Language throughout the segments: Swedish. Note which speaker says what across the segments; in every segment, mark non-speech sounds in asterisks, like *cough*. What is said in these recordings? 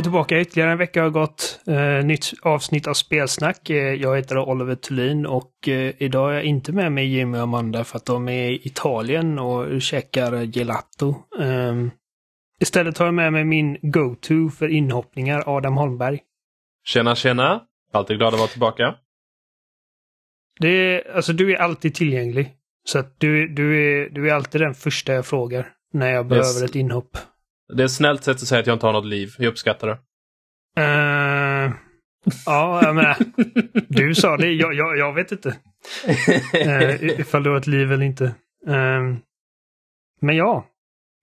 Speaker 1: Vi tillbaka. Ytterligare en vecka har gått. Eh, nytt avsnitt av Spelsnack. Eh, jag heter Oliver Thulin och eh, idag är jag inte med mig Jimmy och Amanda för att de är i Italien och käkar gelato. Ehm, istället har jag med mig min go-to för inhoppningar, Adam Holmberg.
Speaker 2: Tjena, tjena! Alltid glad att vara tillbaka.
Speaker 1: Det är, alltså du är alltid tillgänglig. Så att du, du, är, du är alltid den första jag frågar när jag behöver
Speaker 2: Yes.
Speaker 1: ett inhopp.
Speaker 2: Det är ett snällt sätt att säga att jag inte har något liv. Jag uppskattar det.
Speaker 1: Uh, ja, jag menar, du sa det. Jag, jag, jag vet inte. Uh, ifall du har ett liv eller inte. Uh, men ja,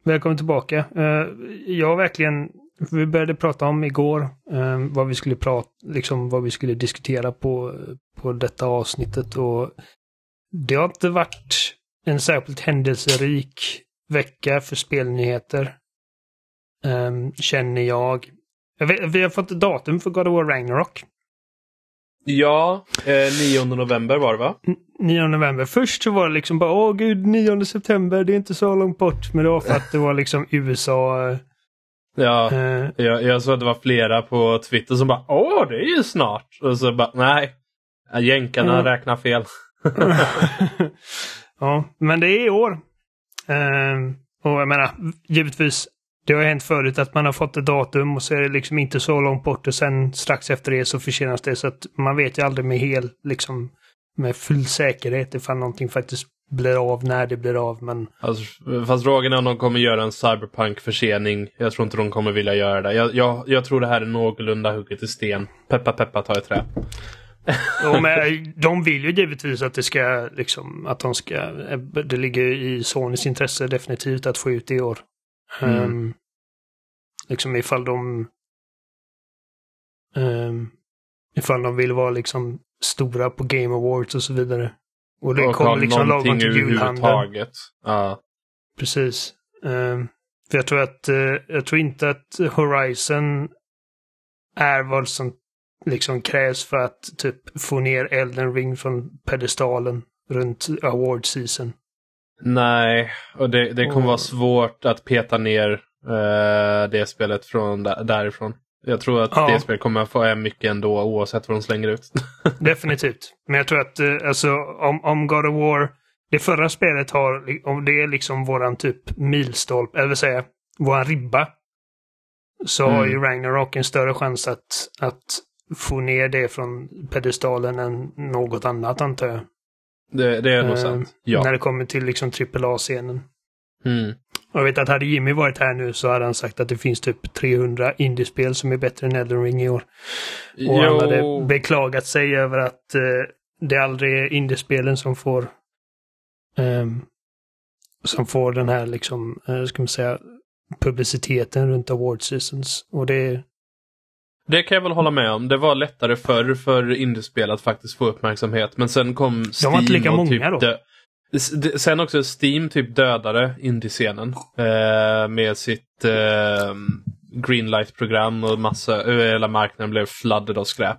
Speaker 1: välkommen tillbaka. Uh, jag har verkligen, vi började prata om igår vad vi skulle prata, liksom vad vi skulle diskutera på, på detta avsnittet och det har inte varit en särskilt händelserik vecka för spelnyheter. Ehm, känner jag. vi har fått datum för God of War Ragnarok.
Speaker 2: Ja, eh, 9 november var det va?
Speaker 1: N- 9 november. Först så var det liksom bara åh gud 9 september, det är inte så långt bort. Men det var för att det var liksom USA. eh,
Speaker 2: Ja,
Speaker 1: eh,
Speaker 2: jag, jag såg att det var flera på Twitter som bara Åh, det är ju snart! Och så bara nej. Jänkarna
Speaker 1: Ja.
Speaker 2: räknar fel. *laughs*
Speaker 1: ja, men det är i år. Ehm, och jag menar, givetvis, det har hänt förut att man har fått ett datum och så är det liksom inte så långt bort och sen strax efter det så försenas det. Så att man vet ju aldrig med hel, liksom, med full säkerhet ifall någonting faktiskt blir av när det blir av. Men
Speaker 2: Alltså, fast frågan är om de kommer göra en cyberpunk-försening. Jag tror inte de kommer vilja göra det. Jag, jag, jag tror det här är någorlunda hugget i sten. Peppa peppa ta i trä.
Speaker 1: Jo, men *laughs* de vill ju givetvis att det ska liksom, att de ska, det ligger i Sonys intresse definitivt att få ut det i år.
Speaker 2: Mm.
Speaker 1: Ehm, liksom ifall de, um, ifall de vill vara liksom stora på Game Awards och så vidare. Och det
Speaker 2: och
Speaker 1: kommer liksom lagom till julhandeln.
Speaker 2: Ja.
Speaker 1: Precis. Ehm, för jag tror att, eh, jag tror inte att Horizon är vad som liksom krävs för att typ få ner Elden Ring från pedestalen runt award season.
Speaker 2: Nej, och det, det kommer
Speaker 1: Och-
Speaker 2: vara svårt att peta ner det spelet från där, därifrån. Jag tror att
Speaker 1: Ja.
Speaker 2: det spelet kommer få hem mycket ändå oavsett vad de slänger ut. *laughs*
Speaker 1: Definitivt. Men jag tror att eh, alltså om, om God of War, det förra spelet har, om det är liksom våran typ milstolpe, eller jag, våran ribba. Så har
Speaker 2: Mm.
Speaker 1: ju Ragnarok en större chans att, att få ner det från pedestalen än något annat antar jag.
Speaker 2: det, det är nog
Speaker 1: Eh,
Speaker 2: sant. Ja.
Speaker 1: När det kommer till liksom AAA-scenen.
Speaker 2: Mm.
Speaker 1: Jag vet att hade Jimmy varit här nu så hade han sagt att det finns typ 300 indiespel som är bättre än Elden Ring i år. Och han hade beklagat sig över att eh, det aldrig är indiespelen som får ehm, som får den här liksom, eh, ska man säga, publiciteten runt award seasons. Och det,
Speaker 2: Det kan jag väl hålla med om. Det var lättare förr för indiespel att faktiskt få uppmärksamhet. Men sen kom Steam
Speaker 1: var inte lika
Speaker 2: och
Speaker 1: många
Speaker 2: typ
Speaker 1: då.
Speaker 2: Sen också Steam typ dödade indiescenen. Eh, med sitt eh, Greenlight-program och massa, ö, hela marknaden blev flooded av skräp.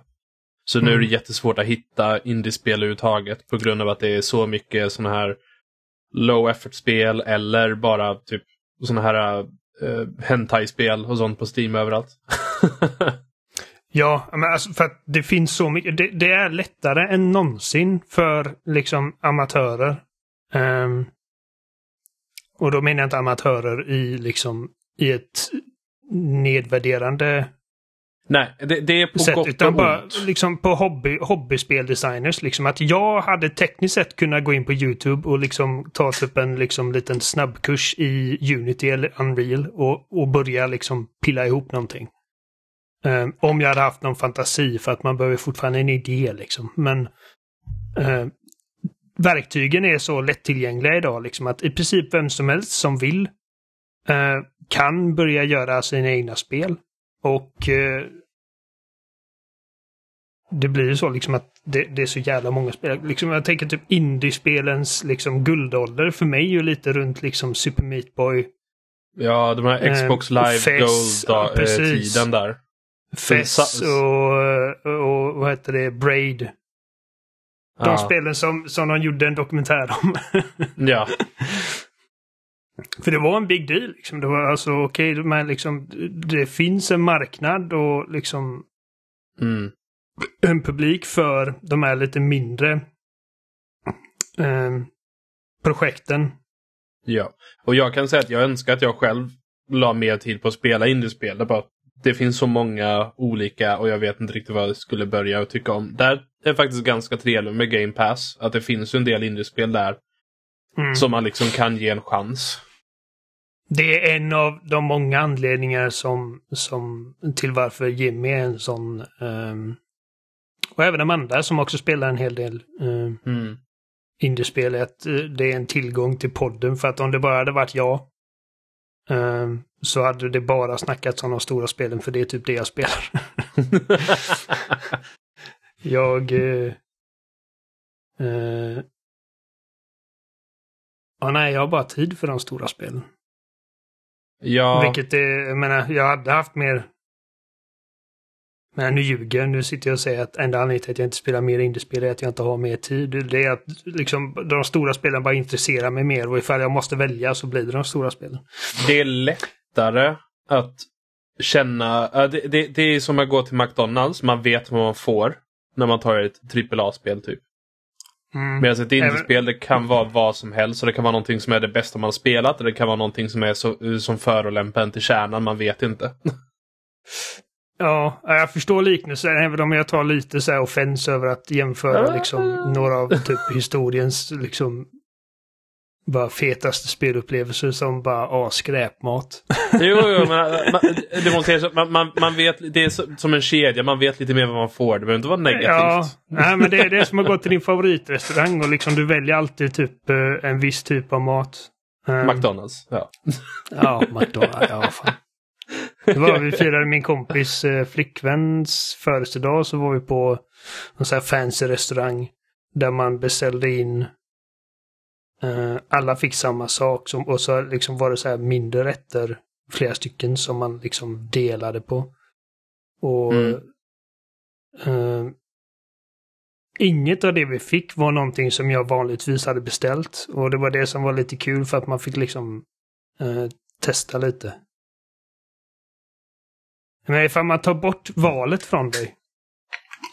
Speaker 2: Så nu är det
Speaker 1: Mm.
Speaker 2: jättesvårt att hitta indiespel överhuvudtaget på grund av att det är så mycket sådana här low effort-spel eller bara typ sådana här uh, hentai-spel och sånt på Steam överallt. *laughs*
Speaker 1: ja, men alltså för att det finns så mycket, det, det är lättare än någonsin för liksom amatörer. Ehm, och då menar jag inte amatörer i liksom i ett nedvärderande
Speaker 2: Nej, det, det är på
Speaker 1: sätt,
Speaker 2: gott
Speaker 1: utan
Speaker 2: och
Speaker 1: bara
Speaker 2: ont.
Speaker 1: liksom på hobby, hobbyspeldesigners. Liksom att jag hade tekniskt sett kunnat gå in på YouTube och liksom ta typ en liksom liten snabbkurs i Unity eller Unreal och, och börja liksom pilla ihop någonting. Um, om jag hade haft någon fantasi för att man behöver fortfarande en idé liksom. Men eh, verktygen är så lättillgängliga idag liksom att i princip vem som helst som vill eh, kan börja göra sina egna spel. Och eh, det blir ju så liksom att det, det är så jävla många spel. Liksom, jag tänker typ indiespelens liksom guldålder för mig är ju lite runt liksom Super Meat Boy,
Speaker 2: Ja, de här
Speaker 1: Eh,
Speaker 2: Xbox Live
Speaker 1: ja,
Speaker 2: Gold-tiden där.
Speaker 1: Fess
Speaker 2: Sa-
Speaker 1: och, och vad heter det, Braid. De
Speaker 2: Ja.
Speaker 1: spelen som, som de gjorde en dokumentär om. *laughs*
Speaker 2: Ja.
Speaker 1: För det var en big deal. Liksom. Det var alltså okej, okay, men liksom det finns en marknad och liksom
Speaker 2: Mm.
Speaker 1: en publik för de här lite mindre eh, projekten.
Speaker 2: Ja, och jag kan säga att jag önskar att jag själv la mer tid på att spela indiespel. Det, bara, det finns så många olika och jag vet inte riktigt vad jag skulle börja och tycka om. Där är faktiskt ganska trevligt med Game Pass. Att det finns en del indiespel där.
Speaker 1: Mm.
Speaker 2: Som man liksom kan ge en chans.
Speaker 1: Det är en av de många anledningar som, som till varför Jimmy är en sån... Um, och även Amanda som också spelar en hel del um,
Speaker 2: Mm.
Speaker 1: indiespel. Att uh, det är en tillgång till podden. För att om det bara hade varit jag så hade det bara snackats om de stora spelen. För det är typ det jag spelar. *laughs* jag... Uh, uh, ja, nej, jag har bara tid för de stora spelen.
Speaker 2: ja,
Speaker 1: Vilket är, jag menar, jag hade haft mer... Men nu ljuger jag. Nu sitter jag och säger att enda anledningen till att jag inte spelar mer indiespel är att jag inte har mer tid. Det är att liksom de stora spelen bara intresserar mig mer och ifall jag måste välja så blir det de stora spelen.
Speaker 2: det är lättare att känna... Det, det, det är som att gå till McDonalds. Man vet vad man får när man tar ett AAA-spel typ.
Speaker 1: Mm.
Speaker 2: Medan ett indiespel det kan vara vad som helst. Och det kan vara någonting som är det bästa man har spelat. Och det kan vara någonting som är så, som förolämpar en till kärnan. Man vet inte. *laughs*
Speaker 1: Ja, jag förstår liknelsen även om jag tar lite så här offens över att jämföra liksom några av typ historiens liksom bara fetaste spelupplevelser som bara ah, skräpmat. *laughs*
Speaker 2: jo, jo, men man, det man, man, man vet, det är som en kedja. Man vet lite mer vad man får. Det behöver inte vara negativt.
Speaker 1: Ja, nej, men det är det som har gått till din favoritrestaurang och liksom du väljer alltid typ eh, en viss typ av mat. Um,
Speaker 2: McDonalds. Ja.
Speaker 1: Ja, McDonalds. Ja, fan. Det var, *laughs* vi firade min kompis eh, flickväns födelsedag så var vi på en sån här fancy restaurang. Där man beställde in eh, alla fick samma sak som, och så liksom var det så här mindre rätter, flera stycken som man liksom delade på. Och
Speaker 2: Mm.
Speaker 1: eh, Inget av det vi fick var någonting som jag vanligtvis hade beställt. Och det var det som var lite kul för att man fick liksom eh, testa lite. Men ifall man tar bort valet från dig.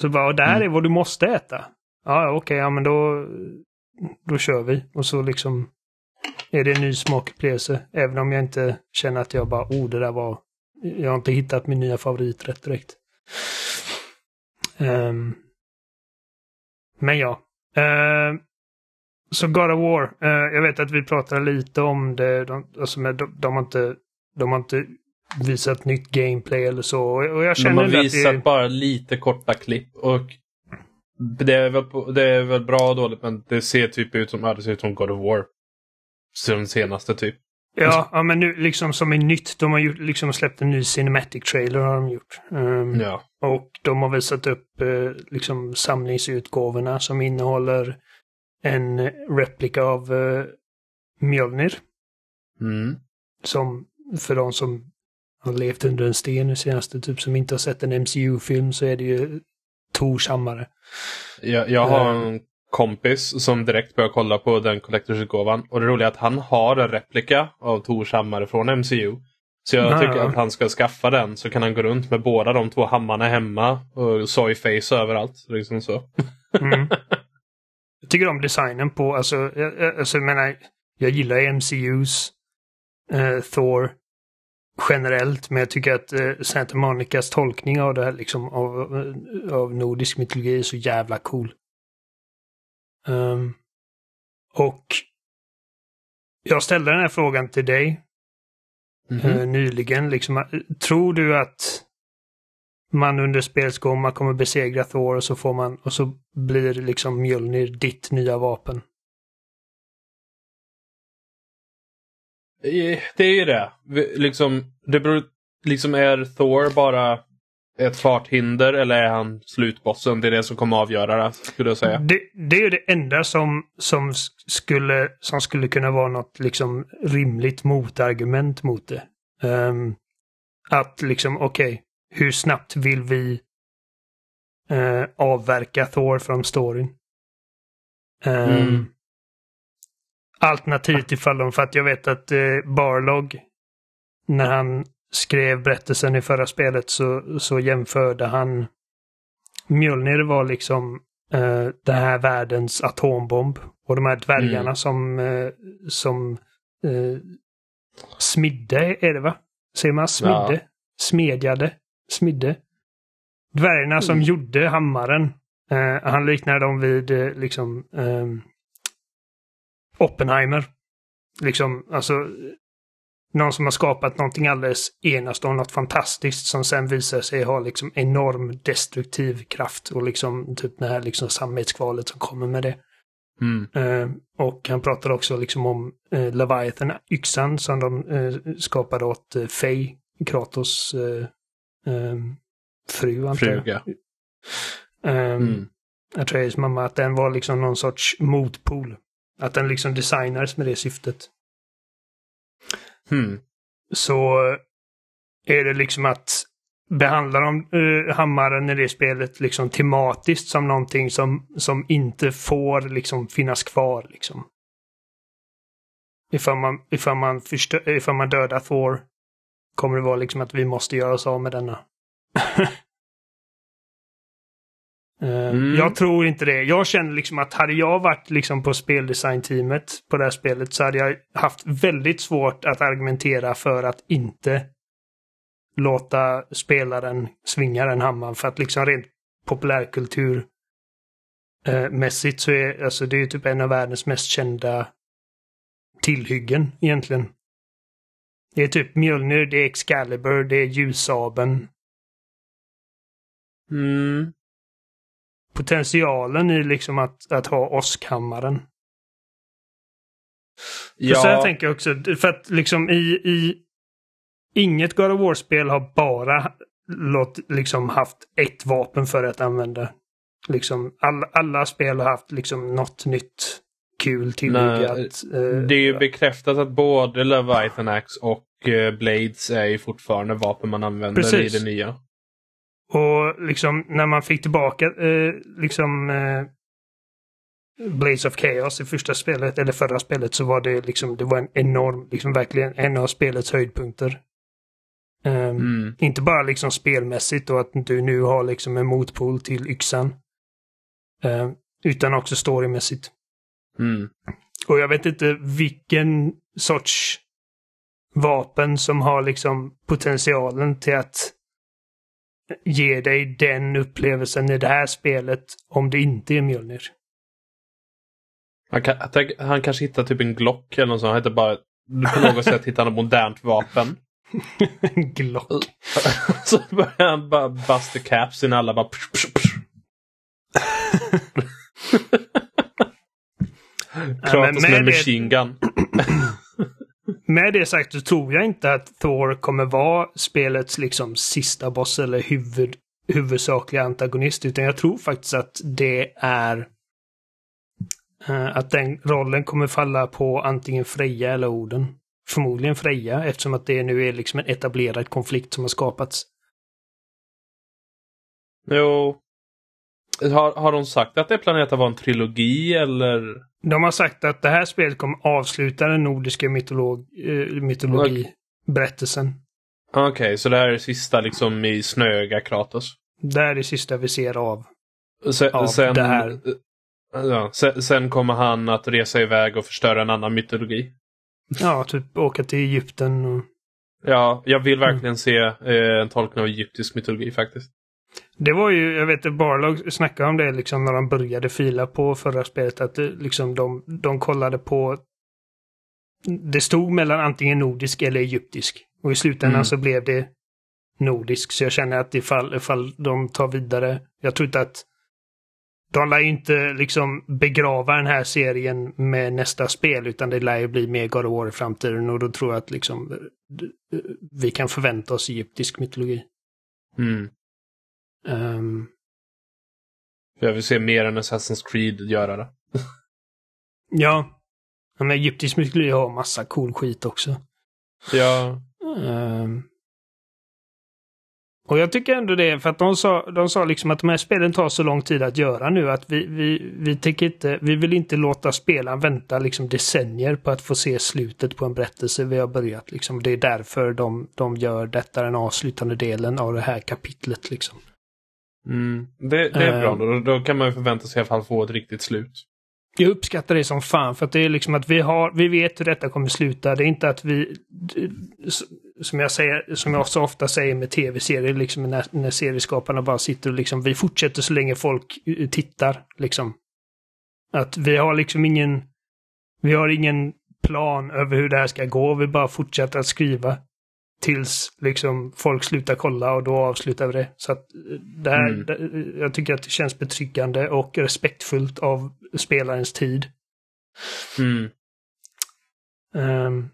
Speaker 1: Så bara, och det här
Speaker 2: Mm.
Speaker 1: är vad du måste äta. Ja, okej, ja men då, då kör vi. Och så liksom är det en ny smakupplevelse. Även om jag inte känner att jag bara, oh det där var, jag har inte hittat min nya favoriträtt direkt. Ehm, men ja. Ehm, så God of War. eh, jag vet att vi pratade lite om det. De, alltså med, de, de, har inte, de har inte visat nytt gameplay eller så. Och, jag
Speaker 2: De
Speaker 1: känner
Speaker 2: har
Speaker 1: ändå att
Speaker 2: visat
Speaker 1: det,
Speaker 2: bara lite korta klipp. Och det är, väl, det är väl bra och dåligt men det ser typ ut som, det ser ut som God of War. Den senaste typ.
Speaker 1: ja, ja, men nu liksom som är nytt. De har gjort, liksom släppt en ny cinematic trailer har de gjort. Ehm,
Speaker 2: Ja.
Speaker 1: Och de har visat upp eh, liksom samlingsutgåvorna som innehåller en replika av eh, Mjölnir.
Speaker 2: Mm.
Speaker 1: Som för de som har levt under en sten nu senaste, typ som inte har sett en MCU-film så är det ju Tors hammare.
Speaker 2: Jag, jag har
Speaker 1: Eh.
Speaker 2: en kompis som direkt börjar kolla på den Collectors-utgåvan. Och det roliga är att han har en replika av Tors hammare från MCU. Så jag
Speaker 1: Ja,
Speaker 2: tycker att han ska skaffa den så kan han gå runt med båda de två hammarna hemma. Och soy face överallt. Liksom så.
Speaker 1: Mm. *laughs* jag tycker om designen på, alltså, alltså, jag menar, jag gillar MCUs eh, Thor generellt, men jag tycker att eh, Santa Monicas tolkning av det här, liksom, av, av nordisk mytologi är så jävla cool. Ehm, och jag ställde den här frågan till dig
Speaker 2: Mhm.
Speaker 1: eh, nyligen. Liksom, eh, tror du att man under spelets gång man kommer besegra Thor och så får man och så blir liksom Mjölnir ditt nya vapen?
Speaker 2: Det är ju det. Liksom, det beror, liksom är Thor bara ett farthinder eller är han slutbossen? Det är det som kommer avgöra det, skulle jag säga.
Speaker 1: Det, det är det enda som, som, skulle, som skulle kunna vara något liksom rimligt motargument mot det. Ehm, att liksom, okej, hur snabbt vill vi eh, avverka Thor från storyn? Ehm,
Speaker 2: Mm.
Speaker 1: Alternativt ifall de, för att jag vet att eh, Barlog, när han skrev berättelsen i förra spelet så, så jämförde han Mjölnir var liksom eh, den här världens atombomb. Och de här dvärgarna
Speaker 2: Mm.
Speaker 1: som, eh, som eh, smidde, är det va? Säger man smidde?
Speaker 2: Ja.
Speaker 1: Smedjade? Smidde? Dvärgarna som
Speaker 2: Mm.
Speaker 1: gjorde hammaren. Eh, han liknar dem vid eh, liksom ehm, Oppenheimer. Liksom, alltså någon som har skapat någonting alldeles enastående, något fantastiskt som sen visar sig ha liksom enorm destruktiv kraft och liksom typ det här liksom sammetskvalet som kommer med det.
Speaker 2: Mm.
Speaker 1: Eh, och han pratar också liksom om eh, Leviathan, yxan som de eh, skapade åt eh, Faye, Kratos eh, fru antar jag.
Speaker 2: Fruga.
Speaker 1: Eh,
Speaker 2: Mm.
Speaker 1: Atreus mamma, att den var liksom någon sorts motpol. Att den liksom designades med det syftet.
Speaker 2: Mm.
Speaker 1: så är det liksom att behandla de, uh, hammaren i det spelet liksom tematiskt som någonting som, som inte får liksom finnas kvar liksom. Ifall man, ifall man, förstö- ifall man dödar Thor kommer det vara liksom att vi måste göra oss av med denna. *laughs* Eh,
Speaker 2: Mm.
Speaker 1: Jag tror inte det. Jag känner liksom att hade jag varit liksom på speldesignteamet på det här spelet så hade jag haft väldigt svårt att argumentera för att inte låta spelaren svinga den hammaren. För att liksom rent populärkultur eh, så är alltså det är typ en av världens mest kända tillhyggen egentligen. Det är typ Mjölnir, det är Excalibur, det är ljussabeln.
Speaker 2: Mm.
Speaker 1: Potentialen i liksom att, att ha åskhammaren.
Speaker 2: Ja,
Speaker 1: sen tänker jag också, för att liksom i, i inget God of War-spel har bara låt, liksom haft ett vapen för att använda. Liksom alla, alla spel har haft liksom något nytt kul tillhyggat.
Speaker 2: Nej,
Speaker 1: eh,
Speaker 2: det är ju bekräftat att både Leviathan Axe och eh, Blades är ju fortfarande vapen man använder
Speaker 1: Precis.
Speaker 2: i det nya.
Speaker 1: Och liksom när man fick tillbaka eh, liksom eh, Blaze of Chaos i första spelet, eller förra spelet, så var det liksom, det var en enorm, liksom verkligen en av spelets höjdpunkter. Ehm,
Speaker 2: Mm.
Speaker 1: Inte bara liksom spelmässigt och att du nu har liksom en motpol till yxan. Ehm, utan också storymässigt.
Speaker 2: Mm.
Speaker 1: Och jag vet inte vilken sorts vapen som har liksom potentialen till att ge dig den upplevelsen i det här spelet om det inte är Mjölnir.
Speaker 2: Han, kan, han kanske hittar typ en Glock eller något sånt. Han hittar bara, på något sätt hittar han ett modernt vapen.
Speaker 1: En *laughs* Glock. *laughs*
Speaker 2: Så börjar han bara busta caps in alla bara... Psh, psh, psh. *laughs* Kratos
Speaker 1: med
Speaker 2: med
Speaker 1: det-
Speaker 2: machine gun. *clears throat*
Speaker 1: Med det sagt så tror jag inte att Thor kommer vara spelets liksom sista boss eller huvud, huvudsakliga antagonist. Utan jag tror faktiskt att det är eh, att den rollen kommer falla på antingen Freja eller Oden. Förmodligen Freja eftersom att det nu är liksom en etablerad konflikt som har skapats.
Speaker 2: Jo. Har, har de sagt att det är planerat att vara en trilogi eller?
Speaker 1: De har sagt att det här spelet kommer avsluta den nordiska mytolog, eh, mytologiberättelsen.
Speaker 2: Okej, så det här är det sista liksom i snöga Kratos.
Speaker 1: Det är det sista vi ser av.
Speaker 2: Sen,
Speaker 1: Av
Speaker 2: sen,
Speaker 1: det här.
Speaker 2: Ja, sen, sen kommer han att resa iväg och förstöra en annan mytologi.
Speaker 1: Ja, typ åka till Egypten och
Speaker 2: Ja, jag vill
Speaker 1: Mm.
Speaker 2: verkligen se eh, en tolkning av egyptisk mytologi faktiskt.
Speaker 1: Det var ju, jag vet att Barlog snackade om det liksom när de började fila på förra spelet. Att det, liksom de, de kollade på... Det stod mellan antingen nordisk eller egyptisk. Och i slutändan
Speaker 2: Mm.
Speaker 1: så blev det nordisk. Så jag känner att ifall, ifall de tar vidare. Jag tror inte att... De lär ju inte liksom begrava den här serien med nästa spel. Utan det lär ju bli mer God of War i framtiden. Och då tror jag att liksom... eh, Vi kan förvänta oss egyptisk mytologi.
Speaker 2: Mm.
Speaker 1: Ehm,
Speaker 2: Jag vill se mer än Assassin's Creed göra det.
Speaker 1: Ja. Men egyptisk mytologi har massa cool skit också.
Speaker 2: Ja,
Speaker 1: Ehm. Och jag tycker ändå det, för att de sa, de sa liksom att de här spelen tar så lång tid att göra nu att vi, vi, vi tänker inte, vi vill inte låta spelaren vänta liksom decennier på att få se slutet på en berättelse vi har börjat liksom. Det är därför de, de gör detta den avslutande delen av det här kapitlet liksom.
Speaker 2: Mm. Det, det är bra,
Speaker 1: Ehm.
Speaker 2: då, då kan man ju förvänta sig i alla fall få ett riktigt slut.
Speaker 1: Jag uppskattar det som fan för att det är liksom att vi har, vi vet hur detta kommer sluta. Det är inte att vi, som jag säger, som jag så ofta säger med tv-serier, liksom när, när serieskaparna bara sitter och liksom, vi fortsätter så länge folk eh, tittar, liksom. Att vi har liksom ingen, vi har ingen plan över hur det här ska gå, vi bara fortsätter att skriva. Tills liksom folk slutar kolla och då avslutar vi det. Så att eh, det här,
Speaker 2: Mm.
Speaker 1: det, jag tycker att det känns betryggande och respektfullt av spelarens tid.
Speaker 2: Mm.
Speaker 1: Um,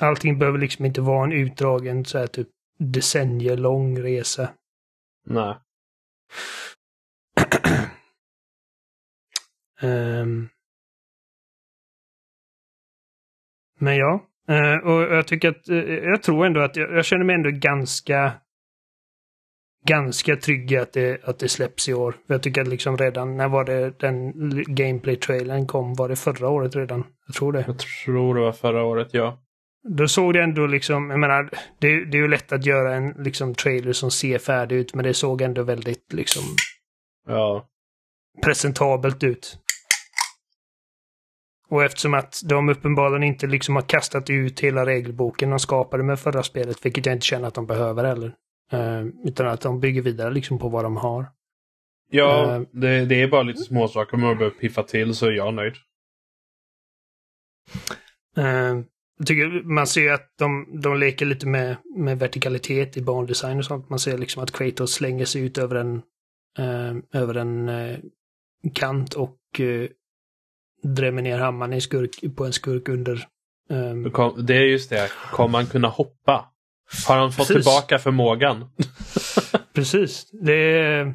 Speaker 1: allting behöver liksom inte vara en utdragen så här typ decennier lång resa.
Speaker 2: Nej.
Speaker 1: Ehm. men ja, eh, och jag tycker att, eh, jag tror ändå att jag, jag känner mig ändå ganska ganska trygg att det, att det släpps i år. För jag tycker att liksom redan, när var det den gameplay-trailern kom? Var det förra året redan? Jag tror det.
Speaker 2: Jag tror det var förra året, ja.
Speaker 1: Då såg det ändå liksom, jag menar, det, det är ju lätt att göra en liksom trailer som ser färdig ut, men det såg ändå väldigt liksom
Speaker 2: Ja.
Speaker 1: presentabelt ut. Och eftersom att de uppenbarligen inte liksom har kastat ut hela regelboken de skapade med förra spelet, vilket jag inte känner att de behöver heller. Eh, utan att de bygger vidare liksom på vad de har.
Speaker 2: Ja,
Speaker 1: Eh.
Speaker 2: det, det är bara lite småsaker man behöver piffa till så är jag nöjd.
Speaker 1: Eh, jag tycker man ser att de, de leker lite med, med vertikalitet i bandesign och sånt. Man ser liksom att Kratos slänger sig ut över en, över en kant och drämmer ner hammaren i skurk, på en skurk under. ehm,
Speaker 2: Det kom- Det är just det, kommer han kunna hoppa? Har han fått
Speaker 1: Precis.
Speaker 2: tillbaka förmågan? *laughs*
Speaker 1: Precis. Det,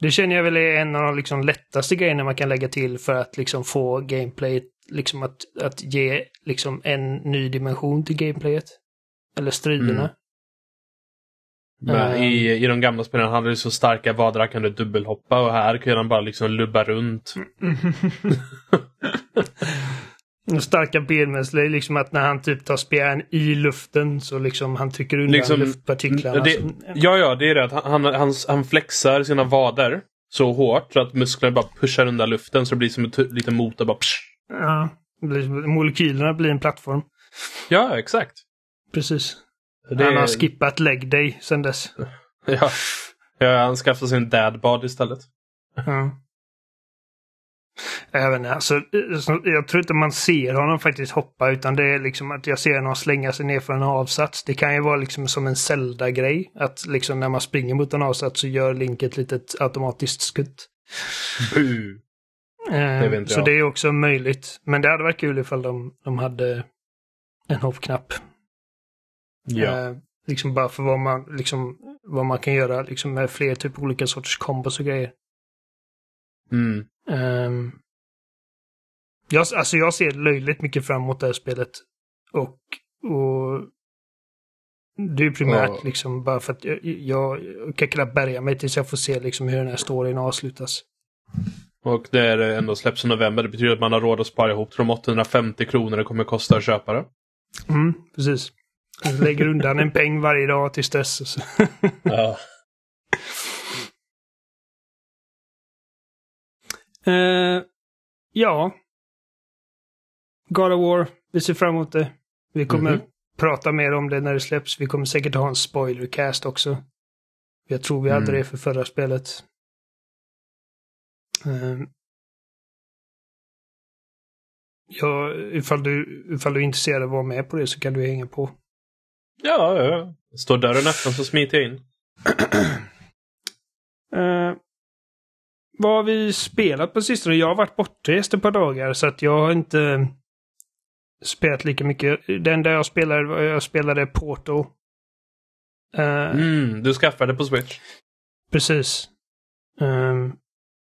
Speaker 1: det känner jag väl är en av de liksom lättaste grejerna man kan lägga till för att liksom få gameplay, liksom att, att ge liksom en ny dimension till gameplayet. Eller striderna.
Speaker 2: Mm. Men
Speaker 1: Ehm.
Speaker 2: i, I de gamla spelen hade du så starka vadrar kan du dubbelhoppa och här kan han bara liksom lubba runt.
Speaker 1: Och *laughs* starka benmuskler är liksom att när han typ tar spjärn i luften så liksom han trycker undan
Speaker 2: Liksom,
Speaker 1: luftpartiklarna.
Speaker 2: det- Ja, ja, det är det. att Han, han, han, flexar sina vader så hårt så att musklerna bara pushar undan luften så det blir som en liten motor bara psh.
Speaker 1: ja, molekylerna blir en plattform.
Speaker 2: Ja, exakt.
Speaker 1: Precis.
Speaker 2: Det,
Speaker 1: Han har skippat leg day sen dess. *laughs*
Speaker 2: ja. ja, han skaffar sin dadbad istället.
Speaker 1: Ja. Jag inte, alltså, så- jag tror inte man ser honom faktiskt hoppa utan det är liksom att jag ser honom slänga sig ner för en avsats. Det kan ju vara liksom som en Zelda-grej. Att liksom när man springer mot en avsats så gör Link ett litet automatiskt skutt. *laughs* Eh,
Speaker 2: Det inte
Speaker 1: så det är också möjligt. Men det hade varit kul ifall de, de hade en hoppknapp.
Speaker 2: Ja.
Speaker 1: Eh, liksom bara för vad man, liksom, vad man kan göra liksom med fler typ olika sorters kombos och grejer.
Speaker 2: Mm.
Speaker 1: Ehm, jag, alltså jag ser löjligt mycket fram emot det här spelet. Och, och det är primärt
Speaker 2: Ja.
Speaker 1: liksom bara för att jag, jag, jag kan knappt bärga mig tills jag får se liksom hur den här storyn avslutas.
Speaker 2: Och det är ändå släpps i november. Det betyder att man har råd att spara ihop till de 850 kronor det kommer kosta att köpa det.
Speaker 1: Mm, precis. Jag lägger undan en peng varje dag tills dess. *laughs*
Speaker 2: Ja.
Speaker 1: Eh, ja. God of War. Vi ser fram emot det. Vi kommer
Speaker 2: Mhm.
Speaker 1: prata mer om det när det släpps. Vi kommer säkert ha en spoilercast också. Jag tror vi hade
Speaker 2: Mm.
Speaker 1: det för förra spelet. Eh, ja, ifall du, ifall du är intresserad av att vara med på det så kan du hänga på.
Speaker 2: Ja, ja. Står dörren öppen så smiter jag in. *clears throat*
Speaker 1: Eh, vad har vi spelat på sistone? Jag har varit bortrest ett par dagar så att jag har inte spelat lika mycket. Det enda jag spelade, var- jag spelade Portal. Eh,
Speaker 2: Mm, du skaffade på Switch.
Speaker 1: Precis. Ehm,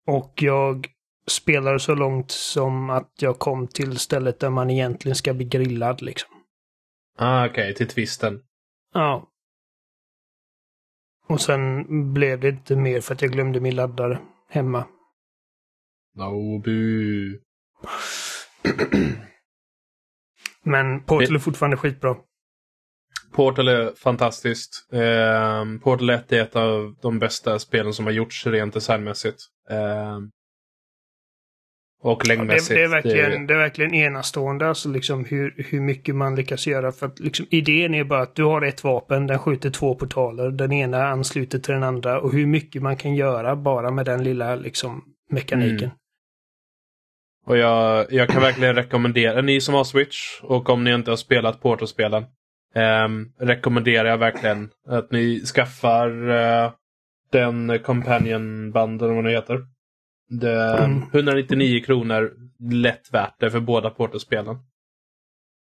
Speaker 1: och jag spelade så långt som att jag kom till stället där man egentligen ska bli grillad liksom.
Speaker 2: Ah, okej, till twisten.
Speaker 1: Ja. Och sen blev det inte mer för att jag glömde min laddare hemma.
Speaker 2: Nobu.
Speaker 1: Men Portal är fortfarande skitbra.
Speaker 2: Portal är fantastiskt. Eh, Portal 1 är ett av de bästa spelen som har gjorts rent designmässigt. Eh, och längdmässigt.
Speaker 1: Det, det, är verkligen, det... är verkligen enastående, alltså liksom hur, hur mycket man lyckas göra. För att liksom, idén är bara att du har ett vapen, den skjuter två portaler, den ena ansluter till den andra och hur mycket man kan göra bara med den lilla liksom, mekaniken. Mm.
Speaker 2: Och jag, jag kan verkligen rekommendera, ni som har Switch och om ni inte har spelat Portal-spelen, eh, rekommenderar jag verkligen att ni skaffar eh, den Companion-banden, vad det heter. Det, mm. 199 kronor, lätt värt det för båda Portal-spelen.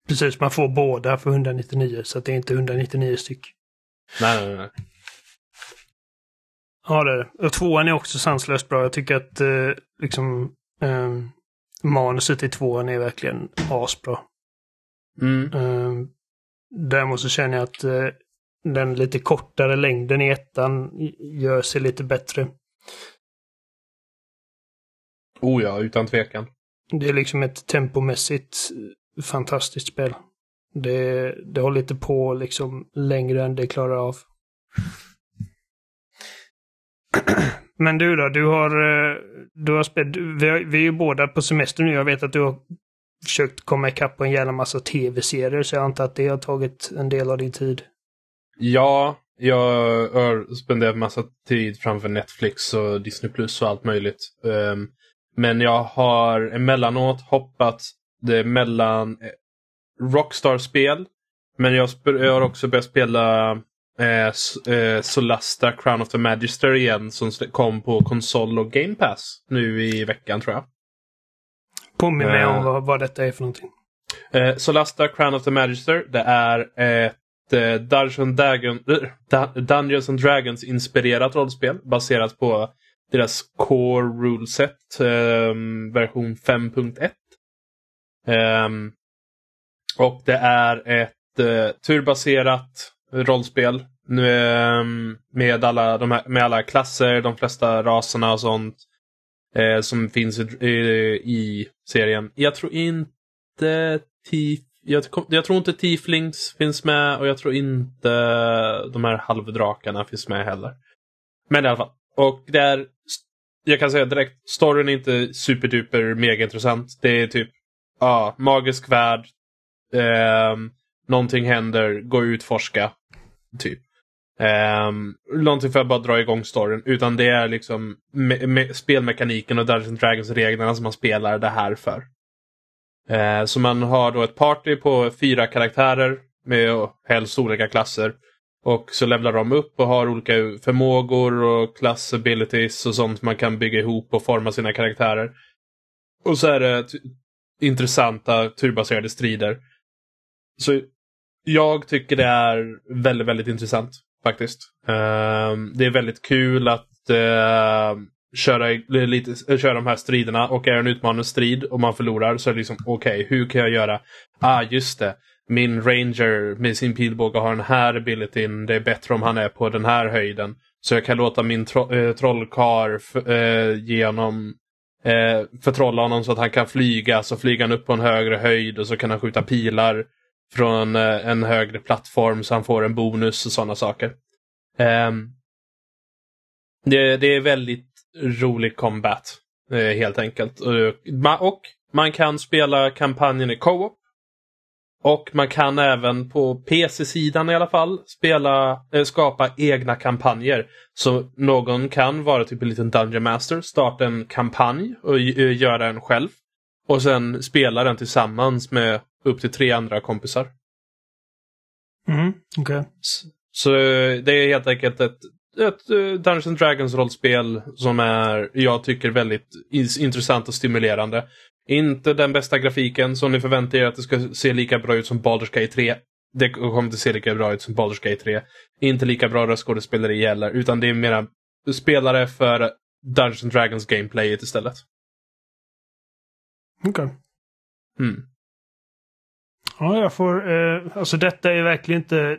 Speaker 1: Precis, man får båda för 199 så det är inte 199 styck.
Speaker 2: Nej, nej, nej.
Speaker 1: Ja, det är det. Och tvåan är också sanslöst bra. Jag tycker att eh, liksom eh, manuset i tvåan är verkligen asbra.
Speaker 2: Mm.
Speaker 1: Eh, däremot så känner jag att eh, den lite kortare längden i ettan gör sig lite bättre.
Speaker 2: Oh ja, utan tvekan.
Speaker 1: Det är liksom ett tempomässigt fantastiskt spel. Det, det håller inte på liksom längre än det klarar av. *clears throat* Men du då, du har, eh, du har spelat, vi, har, vi är ju båda på semester nu. Jag vet att du har försökt komma ikapp på en jävla massa tv-serier, så jag antar att det har tagit en del av din tid.
Speaker 2: Ja, jag har spenderat massa tid framför Netflix och Disney Plus och allt möjligt. Um, men jag har emellanåt hoppat det mellan eh, Rockstar-spel. Men jag, jag, har också börjat spela eh, eh, Solasta Crown of the Magister igen som kom på konsol och Game Pass nu i veckan tror jag.
Speaker 1: Påminn mig om vad, vad detta är för någonting.
Speaker 2: Eh, Solasta Crown of the Magister det är ett eh, Dungeon Dragon, Dungeons and Dragons inspirerat rollspel baserat på deras Core Ruleset eh, version 5.1. Eh, och det är ett eh, turbaserat rollspel eh, med, alla, de här, med alla klasser, de flesta raserna och sånt eh, som finns i, i, i, serien. Jag tror inte Tief, jag, jag, tror inte Tieflings finns med och jag tror inte de här halvdrakarna finns med heller. Men i alla fall. Och det är, jag kan säga direkt, storyn är inte superduper mega intressant. Det är typ, ja, magisk värld. Eh, någonting händer, gå ut, forska. Typ. Um, någonting för att bara dra igång storyn. Utan det är liksom me me spelmekaniken och Dungeons Dragons reglerna som man spelar det här för. Uh, så man har då ett party på fyra karaktärer med helst olika klasser. Och så levlar de upp och har olika förmågor och class abilities och sånt man kan bygga ihop och forma sina karaktärer. Och så är det intressanta turbaserade strider. Så jag tycker det är väldigt, väldigt intressant faktiskt. Uh, det är väldigt kul att uh, köra, lite, köra de här striderna och är en utmanande strid och man förlorar så är det liksom okej, okay, hur kan jag göra? Ah, just det min ranger med sin pilbåge har den här abilityn. Det är bättre om han är på den här höjden. Så jag kan låta min tro eh, äh, trollkar äh, eh, genom äh, förtrolla honom så att han kan flyga. Så flyger han upp på en högre höjd och så kan han skjuta pilar från äh, en högre plattform så han får en bonus och sådana saker. Ähm, det, det, är väldigt rolig combat helt enkelt. Och, och man kan spela kampanjen i co-op och man kan även på PC-sidan i alla fall spela, äh, skapa egna kampanjer. Så någon kan vara typ en liten Dungeon Master, starta en kampanj och äh, göra den själv. Och sen spela den tillsammans med upp till tre andra kompisar.
Speaker 1: Mm, okay.
Speaker 2: Så, så det är helt enkelt ett, ett Dungeons Dragons rollspel som är, jag tycker, väldigt intressant och stimulerande. Inte den bästa grafiken, så ni förväntar er att det ska se lika bra ut som Baldur's Gate 3. Det kommer inte se lika bra ut som Baldur's Gate 3. Inte lika bra röstskådespeleri heller, utan det är mera spelare för Dungeons Dragons gameplayet istället.
Speaker 1: Okej. Okay.
Speaker 2: Mm.
Speaker 1: Ja, jag får... Eh, alltså detta är verkligen inte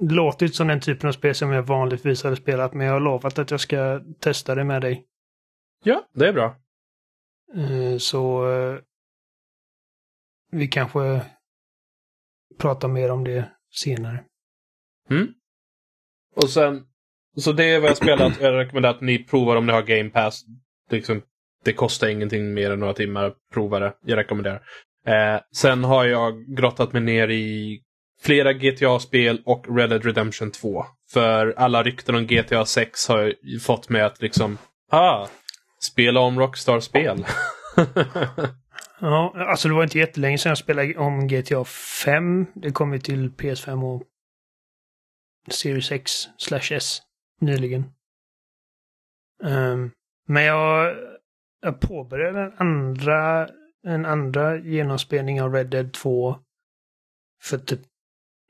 Speaker 1: inte som den typen av spel som jag vanligtvis hade spelat, men jag har lovat att jag ska testa det med dig.
Speaker 2: Ja, det är bra.
Speaker 1: Eh, så eh, vi kanske pratar mer om det senare.
Speaker 2: Mm. Och sen, så det är vad jag spelat. Jag rekommenderar att ni provar om ni har Game Pass. Det, liksom, det kostar ingenting mer än några timmar. Prova det. Jag rekommenderar. Eh, sen har jag grottat mig ner i flera GTA-spel och Red Dead Redemption 2. För alla rykten om GTA 6 har fått mig att liksom, ah, spela om Rockstar-spel.
Speaker 1: Ja, alltså det var inte jättelänge sedan jag spelade om GTA 5. Det kom ju till PS5 och Series X slash S nyligen. Um, men jag, jag påbörjade en andra, en andra genomspelning av Red Dead 2 för typ,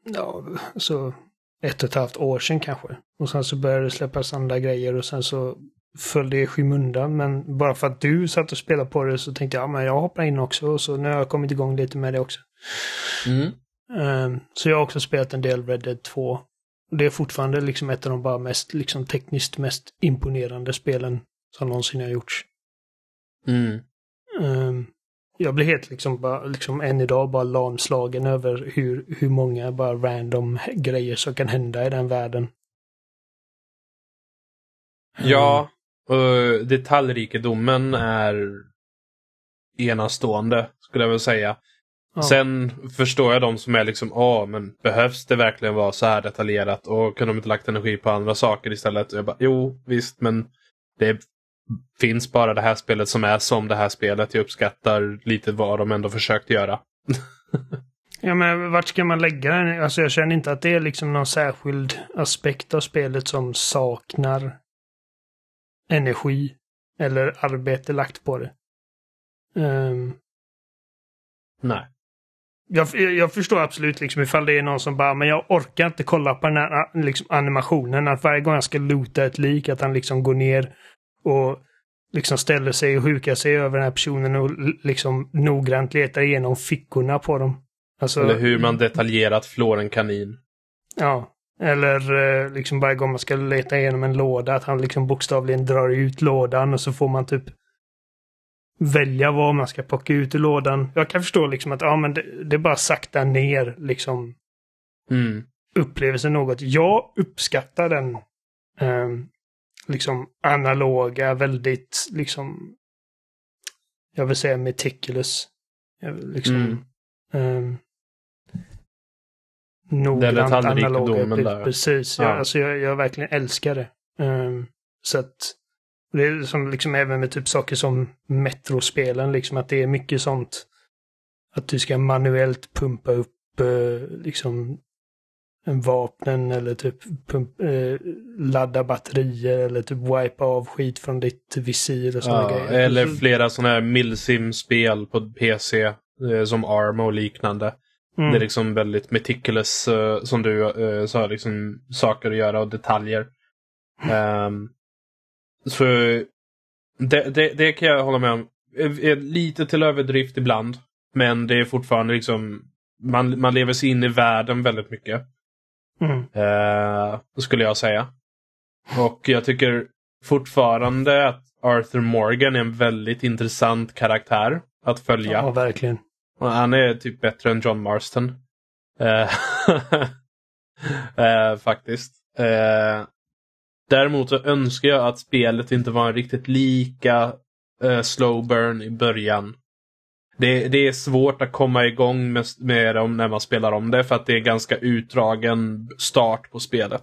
Speaker 1: ja, så ett och ett halvt år sedan kanske. Och sen så började det släppas andra grejer och sen så föll det i skymundan. Men bara för att du satt och spelade på det så tänkte jag, ja men jag hoppar in också. Och så nu har jag kommit igång lite med det också.
Speaker 2: Mm.
Speaker 1: Ehm, så jag har också spelat en del Red Dead 2. Och Det är fortfarande liksom ett av de bara mest, liksom tekniskt mest imponerande spelen som någonsin har gjorts.
Speaker 2: Mm.
Speaker 1: Ehm, jag blir helt liksom bara, liksom än idag bara lamslagen över hur, hur många bara random grejer som kan hända i den världen.
Speaker 2: Ja, och detaljrikedomen är enastående, skulle jag väl säga.
Speaker 1: Ja.
Speaker 2: Sen förstår jag de som är liksom, ja men behövs det verkligen vara så här detaljerat och kunde de inte lagt energi på andra saker istället? Och jag bara, jo visst men det finns bara det här spelet som är som det här spelet. Jag uppskattar lite vad de ändå försökt göra. *laughs*
Speaker 1: Ja, men vart ska man lägga den? Alltså jag känner inte att det är liksom någon särskild aspekt av spelet som saknar energi eller arbete lagt på det. Ehm,
Speaker 2: Nej.
Speaker 1: jag, jag förstår absolut liksom ifall det är någon som bara, men jag orkar inte kolla på den här liksom, animationen. Att varje gång jag ska loota ett lik, att han liksom går ner och liksom ställer sig och hukar sig över den här personen och liksom noggrant letar igenom fickorna på dem. Alltså,
Speaker 2: Eller hur man detaljerat flår en kanin.
Speaker 1: Ja. Eller eh, liksom varje gång man ska leta igenom en låda, att han liksom bokstavligen drar ut lådan och så får man typ välja vad man ska plocka ut ur lådan. Jag kan förstå liksom att ja, men det, det bara sakta ner liksom
Speaker 2: Mm.
Speaker 1: upplevelsen något. Jag uppskattar den ehm, liksom analoga, väldigt liksom jag vill säga meticulous. Vill Liksom,
Speaker 2: Mm.
Speaker 1: ehm, noggrant analoga.
Speaker 2: där.
Speaker 1: Precis,
Speaker 2: Ja.
Speaker 1: jag, alltså jag, jag verkligen älskar det. Ehm, så att det är som liksom även med typ saker som Metrospelen, liksom att det är mycket sånt. Att du ska manuellt pumpa upp eh, liksom en vapnen eller typ pump, eh, ladda batterier eller typ wipa av skit från ditt visir och sådana
Speaker 2: Ja,
Speaker 1: grejer.
Speaker 2: eller
Speaker 1: Så-
Speaker 2: flera sådana här milsim-spel på PC. eh, Som Arma och liknande.
Speaker 1: Mm.
Speaker 2: Det är liksom väldigt meticulous, eh, som du uh, sa, liksom saker att göra och detaljer. Ehm, så det, det, det kan jag hålla med om. Lite till överdrift ibland. Men det är fortfarande liksom, man, man lever sig in i världen väldigt mycket.
Speaker 1: Mm.
Speaker 2: Eh, skulle jag säga. Och jag tycker fortfarande att Arthur Morgan är en väldigt intressant karaktär att följa.
Speaker 1: Ja, verkligen.
Speaker 2: Och Han är typ bättre än John Marston. Eh, *laughs* eh, faktiskt. Eh, däremot så önskar jag att spelet inte var riktigt lika eh, slow burn i början. Det, det är svårt att komma igång med, med dem när man spelar om det för att det är ganska utdragen start på spelet.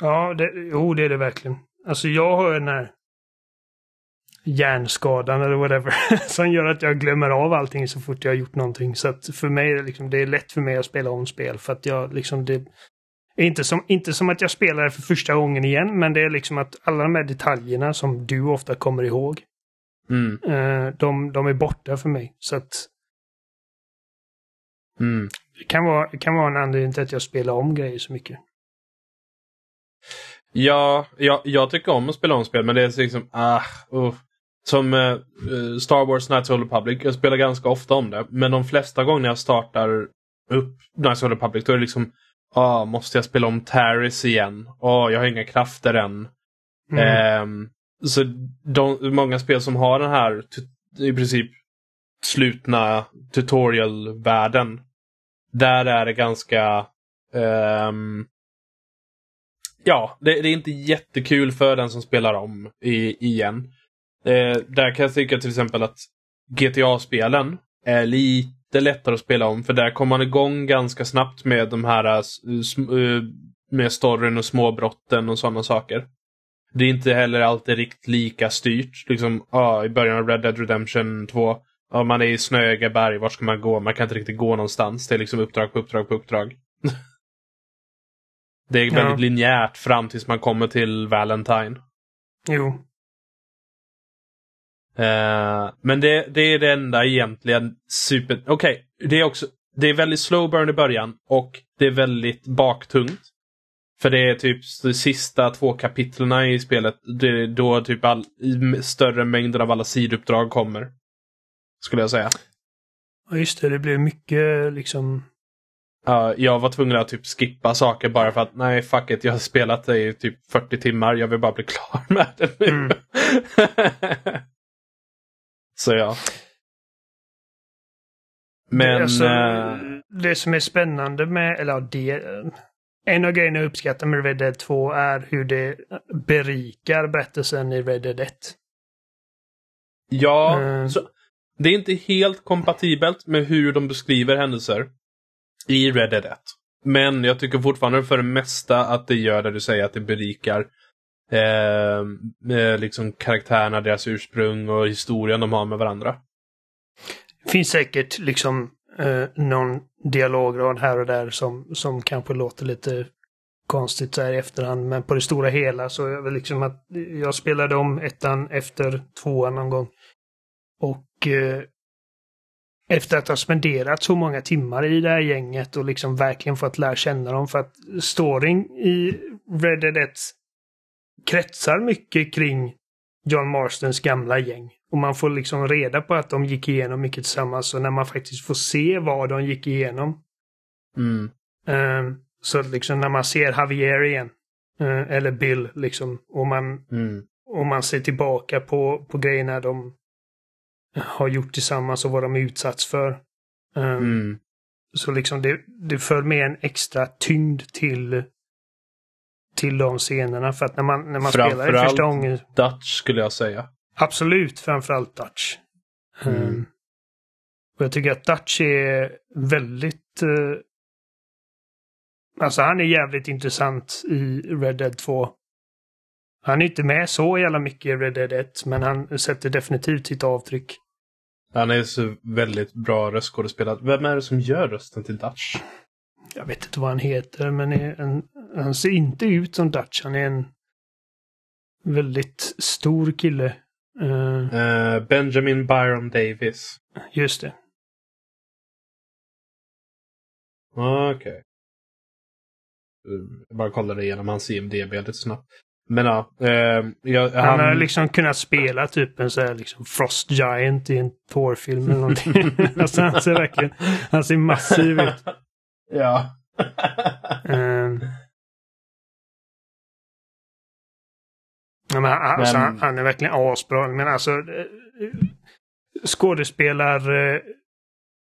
Speaker 1: Ja, det, jo, det är det verkligen. Alltså jag har den här hjärnskadan eller whatever *laughs* som gör att jag glömmer av allting så fort jag har gjort någonting. Så att för mig är det liksom, det är lätt för mig att spela om spel för att jag liksom det är inte som, inte som att jag spelar det för första gången igen, men det är liksom att alla de här detaljerna som du ofta kommer ihåg,
Speaker 2: Mm,
Speaker 1: eh, de, de är borta för mig. Så att
Speaker 2: mm.
Speaker 1: det kan vara, det kan vara en anledning till att jag spelar om grejer så mycket.
Speaker 2: Ja, jag, jag tycker om att spela om spel men det är liksom, ah, uh. Som eh, eh, Star Wars Knights of the Republic, jag spelar ganska ofta om det. Men de flesta gånger jag startar upp Knights of the Republic då är det liksom ah, måste jag spela om Taris igen? Ah, jag har inga krafter än.
Speaker 1: Mm.
Speaker 2: Um, så de, många spel som har den här i princip slutna tutorial-världen. Där är det ganska um, Ja, det, det, är inte jättekul för den som spelar om i, igen. Eh, där kan jag tycka till exempel att GTA-spelen är lite lättare att spela om för där kommer man igång ganska snabbt med de här uh, med storyn och småbrotten och sådana saker. Det är inte heller alltid riktigt lika styrt. Liksom, ah, I början av Red Dead Redemption 2, ah, man är i snöiga berg, var ska man gå? Man kan inte riktigt gå någonstans. Det är liksom uppdrag på uppdrag på uppdrag. *laughs* det är väldigt ja. linjärt fram tills man kommer till Valentine.
Speaker 1: Jo.
Speaker 2: Uh, men det, det, är det enda egentligen super... Okej, okay, det är också... Det är väldigt slow burn i början och det är väldigt baktungt. För det är typ de sista två kapitlerna i spelet. Det är då typ all, större mängder av alla sidouppdrag kommer. Skulle jag säga.
Speaker 1: Ja just det, det blev mycket liksom...
Speaker 2: Ja, uh, jag var tvungen att typ skippa saker bara för att nej fuck it, jag har spelat det i typ 40 timmar. Jag vill bara bli klar med det nu. Mm. *laughs* Så ja. Men... Det, alltså, äh...
Speaker 1: det som är spännande med, eller det, en av grejerna jag uppskattar med Red Dead 2 är hur det berikar berättelsen i Red Dead 1.
Speaker 2: Ja, mm. så, det är inte helt kompatibelt med hur de beskriver händelser i Red Dead 1. Men jag tycker fortfarande för det mesta att det gör det du säger, att det berikar eh, liksom karaktärerna, deras ursprung och historien de har med varandra.
Speaker 1: Det finns säkert liksom eh, någon dialograd här och där som, som kanske låter lite konstigt så här i efterhand. Men på det stora hela så är det väl liksom att jag spelade om ettan efter tvåan någon gång. Och eh, efter att ha spenderat så många timmar i det här gänget och liksom verkligen fått lära känna dem för att storyn i Red Dead 1 kretsar mycket kring John Marstons gamla gäng. Och man får liksom reda på att de gick igenom mycket tillsammans och när man faktiskt får se vad de gick igenom.
Speaker 2: Mm.
Speaker 1: Um, så liksom när man ser Javier igen, uh, eller Bill liksom, och man,
Speaker 2: mm.
Speaker 1: och man ser tillbaka på, på grejerna de har gjort tillsammans och vad de utsatts för. Um,
Speaker 2: mm.
Speaker 1: Så liksom det, det för med en extra tyngd till till de scenerna. För att när man, när man spelar det första gången...
Speaker 2: Dutch skulle jag säga.
Speaker 1: Absolut, framförallt Dutch. Mm. Um, och jag tycker att Dutch är väldigt... Uh, alltså han är jävligt intressant i Red Dead 2. Han är inte med så jävla mycket i Red Dead 1, men han sätter definitivt sitt avtryck.
Speaker 2: Han är så väldigt bra röstskådespelare. Vem är det som gör rösten till Dutch?
Speaker 1: Jag vet inte vad han heter, men en, han ser inte ut som Dutch. Han är en väldigt stor kille.
Speaker 2: Uh, uh, Benjamin Byron Davis.
Speaker 1: Just det.
Speaker 2: Okej. Okay. Jag bara kollade igenom hans IMDB lite snabbt. Men ja. Eh, jag,
Speaker 1: han... han har liksom kunnat spela typ en sån här liksom Frost Giant i en Thor-film eller någonting. *laughs* alltså han ser verkligen, han ser massiv ut.
Speaker 2: Ja.
Speaker 1: um, ja, men, alltså, men... Han, han, är verkligen asbra. Men alltså eh, skådespelar... Eh,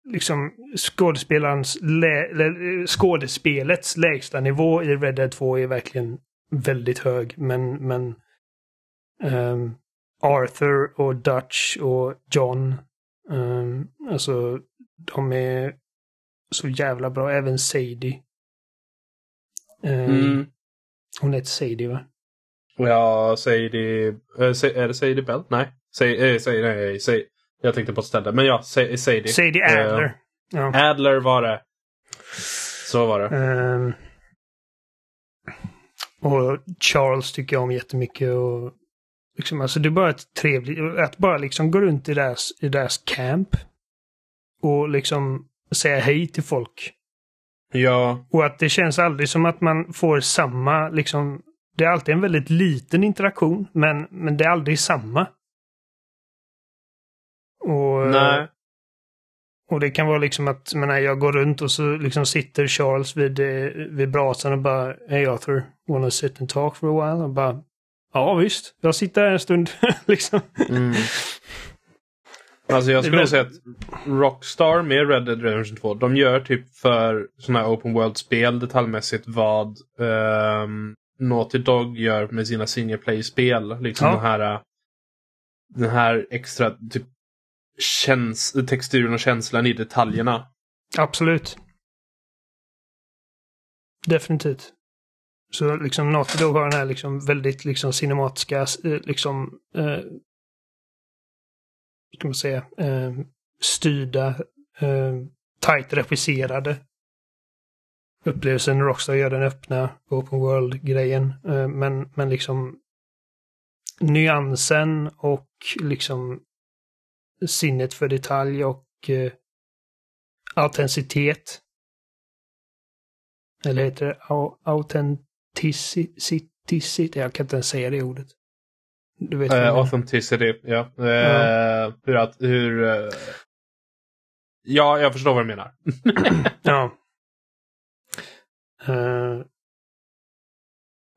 Speaker 1: liksom skådespelarens lä, skådespelets lägsta nivå i Red Dead 2 är verkligen väldigt hög. Men, men um, Arthur och Dutch och John. Um, alltså de är så jävla bra. Även Sadie.
Speaker 2: Um, mm.
Speaker 1: Hon heter Sadie va?
Speaker 2: Ja, Sadie... Äh, är det Sadie Bell? Nej. Sadie, äh, Sadie, nej, Sadie. Jag tänkte på ett ställe. Men ja, Sadie.
Speaker 1: Sadie Adler. Uh,
Speaker 2: ja. Adler var det. Så var det.
Speaker 1: Um, och Charles tycker jag om jättemycket. Och liksom, alltså det är bara ett trevligt... Att bara liksom gå runt i deras, i deras camp. Och liksom säga hej till folk.
Speaker 2: Ja.
Speaker 1: Och att det känns aldrig som att man får samma, liksom, det är alltid en väldigt liten interaktion, men, men det är aldrig samma. Och,
Speaker 2: Nej.
Speaker 1: och det kan vara liksom att menar, jag går runt och så liksom sitter Charles vid, eh, vid brasan och bara Hey Arthur, wanna sit and talk for a while? Och bara Ja visst, jag sitter här en stund. *laughs* liksom.
Speaker 2: Mm. Alltså jag skulle nog säga att Rockstar med Red Dead Redemption 2, de gör typ för sådana här open world-spel detaljmässigt vad um, Naughty Dog gör med sina single play-spel. Liksom
Speaker 1: Ja.
Speaker 2: den här, uh, den här extra typ käns texturen och känslan i detaljerna.
Speaker 1: Absolut. Definitivt. Så liksom Naughty Dog har den här liksom väldigt liksom cinematiska, eh, liksom, eh, kan man säga, eh, styrda, eh, tight regisserade upplevelsen. Rockstar gör den öppna open world-grejen. Eh, men, men liksom nyansen och liksom sinnet för detalj och eh, autenticitet. Eller heter det autenticitet? Jag kan inte ens säga det ordet. Du vet
Speaker 2: Uh,
Speaker 1: menar.
Speaker 2: authenticity, ja. Uh,
Speaker 1: Ja.
Speaker 2: Hur att, hur... eh, ja, jag förstår vad du menar. *clears throat*
Speaker 1: Ja. Eh,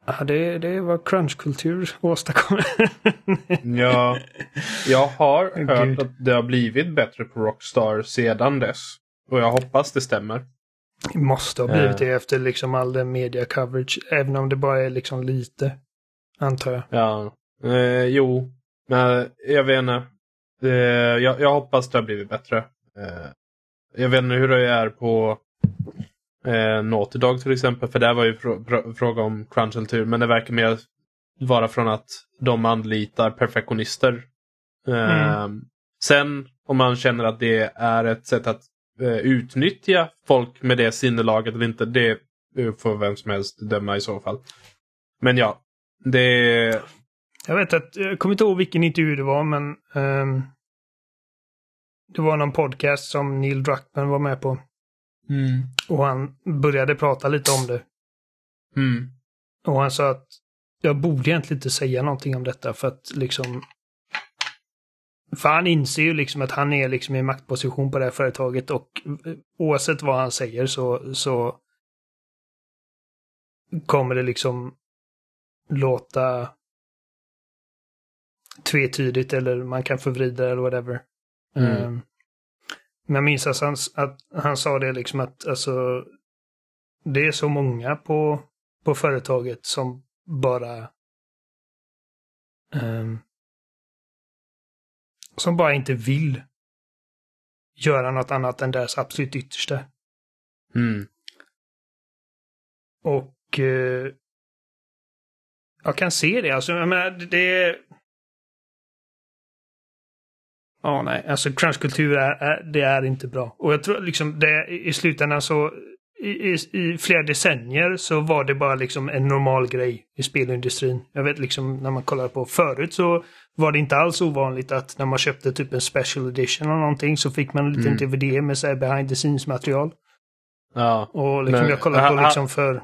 Speaker 1: ja, det, det vad crunchkultur åstadkommer. *laughs*
Speaker 2: Ja, jag har
Speaker 1: Åh,
Speaker 2: hört
Speaker 1: Gud.
Speaker 2: att det har blivit bättre på Rockstar sedan dess. Och jag hoppas det stämmer.
Speaker 1: Det måste ha blivit
Speaker 2: Eh.
Speaker 1: det efter liksom all den media coverage. Även om det bara är liksom lite. Antar jag.
Speaker 2: Ja, eh, jo, men jag vet inte. Eh, jag, jag hoppas det har blivit bättre. Eh, jag vet inte hur det är på eh, Naughty Dog till exempel. För där var ju frå fråga om crunchkultur. Men det verkar mer vara från att de anlitar perfektionister. Eh, Sen om man känner att det är ett sätt att eh, utnyttja folk med det sinnelaget eller inte. Det får vem som helst döma i så fall. Men ja, det
Speaker 1: Jag vet att, jag kommer inte ihåg vilken intervju det var, men ehm, det var någon podcast som Neil Druckmann var med på. Och han började prata lite om det.
Speaker 2: Mm.
Speaker 1: Och han sa att jag borde egentligen inte säga någonting om detta för att liksom... För han inser ju liksom att han är liksom i maktposition på det här företaget och oavsett vad han säger så, så kommer det liksom låta tvetydigt eller man kan förvrida eller whatever.
Speaker 2: Mm.
Speaker 1: Ehm, men jag minns att han, att han sa det liksom att alltså det är så många på, på företaget som bara ehm, som bara inte vill göra något annat än deras absolut yttersta.
Speaker 2: Mm.
Speaker 1: Och eh, jag kan se det. Alltså, jag menar, det- Ja, nej. Alltså crunchkultur är, är, det är inte bra. Och jag tror liksom det i slutändan så i, i, i flera decennier så var det bara liksom en normal grej i spelindustrin. Jag vet liksom när man kollar på förut så var det inte alls ovanligt att när man köpte typ en special edition eller någonting så fick man en liten
Speaker 2: Mm.
Speaker 1: DVD med så här behind the scenes material.
Speaker 2: Ja.
Speaker 1: Och liksom
Speaker 2: Men-
Speaker 1: jag kollar på liksom för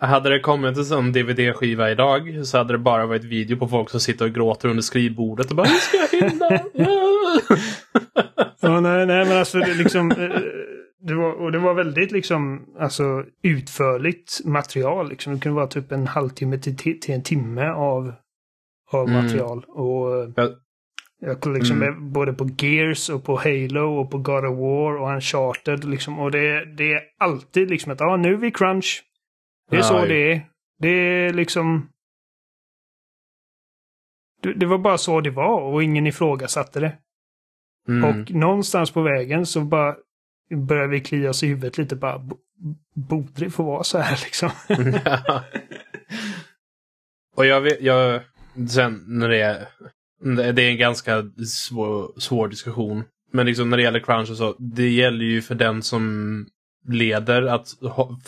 Speaker 2: Hade det kommit en sån DVD-skiva idag så hade det bara varit video på folk som sitter och gråter under skrivbordet och bara "Hur ska jag hinna?"
Speaker 1: Ja, nej, nej, men alltså det liksom... eh, Det var, och det var väldigt liksom, alltså utförligt material liksom. Det kunde vara typ en halvtimme till, till en timme av, av
Speaker 2: Mm.
Speaker 1: material. Och eh,
Speaker 2: Ja.
Speaker 1: jag kollade liksom
Speaker 2: Mm.
Speaker 1: både på Gears och på Halo och på God of War och Uncharted liksom. Och det, det är alltid liksom att, ja nu är vi crunch. Det är
Speaker 2: Ja,
Speaker 1: så det är. Det är liksom... Det, det var bara så det var och ingen ifrågasatte det.
Speaker 2: Mm.
Speaker 1: Och någonstans på vägen så bara börjar vi klia oss i huvudet lite bara. "Bo- Borde det få vara så här *laughs* liksom?
Speaker 2: Ja. *laughs* Och jag vet, jag, sen när det är, det är en ganska svår, svår diskussion. Men liksom när det gäller crunch och så, det gäller ju för den som leder att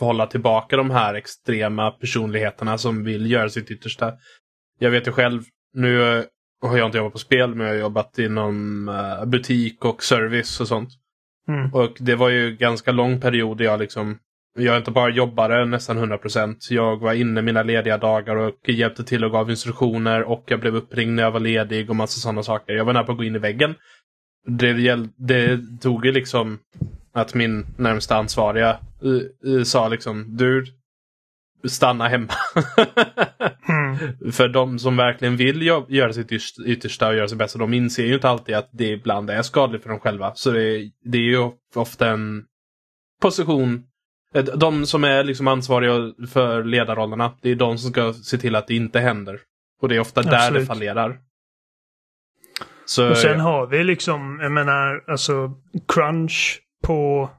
Speaker 2: hålla tillbaka de här extrema personligheterna som vill göra sitt yttersta. Jag vet ju själv, nu har jag inte jobbat på spel, men jag har jobbat inom eh, butik och service och sånt.
Speaker 1: Mm.
Speaker 2: Och det var ju ganska lång period jag liksom jag inte bara jobbade nästan 100%. Jag var inne mina lediga dagar och hjälpte till och gav instruktioner och jag blev uppringd när jag var ledig och massa sådana saker. Jag var nära på att gå in i väggen. det, det tog ju liksom att min närmsta ansvariga uh, sa liksom du stanna hemma. *laughs* mm. För de som verkligen vill göra sitt yttersta och göra sitt bästa, de inser ju inte alltid att det ibland är skadligt för dem själva. Så det, det är ju ofta en position de som är liksom ansvariga för ledarrollerna, det är de som ska se till att det inte händer. Och det är ofta Absolut. där det fallerar.
Speaker 1: Så, och sen har vi liksom, jag menar, alltså crunch på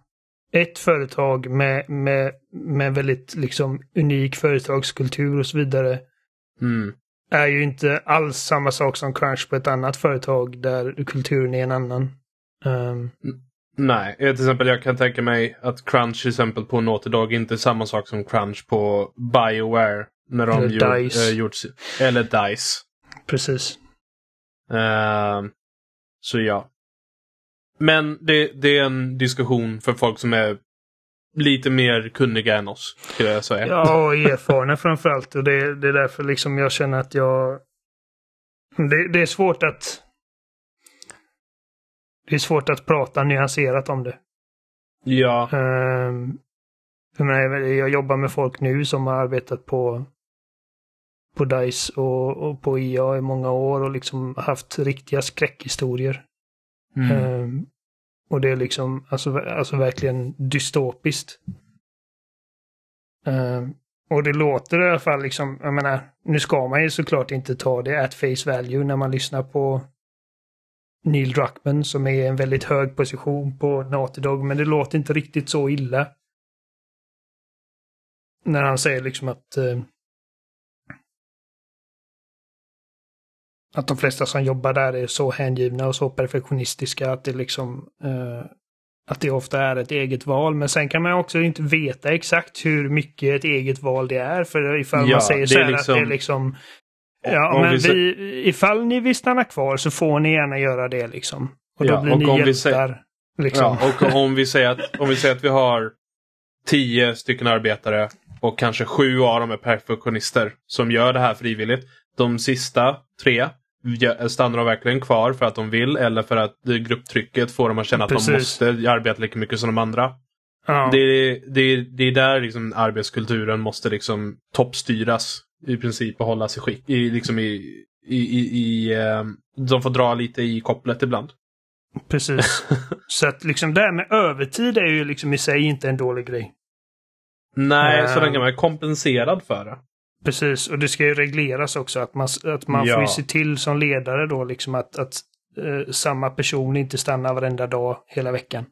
Speaker 1: ett företag med, med, med väldigt liksom unik företagskultur och så vidare.
Speaker 2: Mm.
Speaker 1: Är ju inte alls samma sak som crunch på ett annat företag där kulturen är en annan. Um,
Speaker 2: Nej, till exempel jag kan tänka mig att crunch till exempel på Naughty Dog inte är samma sak som crunch på Bioware. När de
Speaker 1: eller gjort, Dice.
Speaker 2: Äh, gjort, eller Dice.
Speaker 1: Precis.
Speaker 2: Uh, så ja. Men det, det, är en diskussion för folk som är lite mer kunniga än oss, skulle jag säga.
Speaker 1: Ja, och erfarna *laughs* framförallt. Och det, det är därför liksom jag känner att jag... Det, det är svårt att det är svårt att prata nyanserat om det.
Speaker 2: Ja.
Speaker 1: Um, jag jobbar med folk nu som har arbetat på på DICE och, och på IA i många år och liksom haft riktiga skräckhistorier. Mm. Um, och det är liksom alltså, alltså verkligen dystopiskt. Um, och det låter i alla fall liksom, jag menar, nu ska man ju såklart inte ta det at face value när man lyssnar på Neil Druckmann som är i en väldigt hög position på Naughty Dog, men det låter inte riktigt så illa. När han säger liksom att uh, att de flesta som jobbar där är så hängivna och så perfektionistiska att det liksom eh, att det ofta är ett eget val. Men sen kan man också inte veta exakt hur mycket ett eget val det är. För ifall ja, man säger så här liksom... att det är liksom Ja, men vi, vi, ifall ni vill stanna kvar så får ni gärna göra det liksom. Och då ja, blir och ni hjältar. Säger, liksom.
Speaker 2: Ja, och om vi, säger att, om vi säger att vi har tio stycken arbetare och kanske sju av dem är perfektionister som gör det här frivilligt. De sista tre stannar de verkligen kvar för att de vill eller för att grupptrycket får dem att känna att Precis. de måste arbeta lika mycket som de andra. Ja. Det, det, det är där liksom arbetskulturen måste liksom toppstyras i princip och hålla sig skick. I, liksom i, i, i, i eh, de får dra lite i kopplet ibland.
Speaker 1: Precis. *laughs* Så att liksom det här med övertid är ju liksom i sig inte en dålig grej.
Speaker 2: Nej, så länge man är kompenserad för det.
Speaker 1: Precis, och det ska ju regleras också att man, att man ja. får se till som ledare då liksom att, att uh, samma person inte stannar varenda dag hela veckan.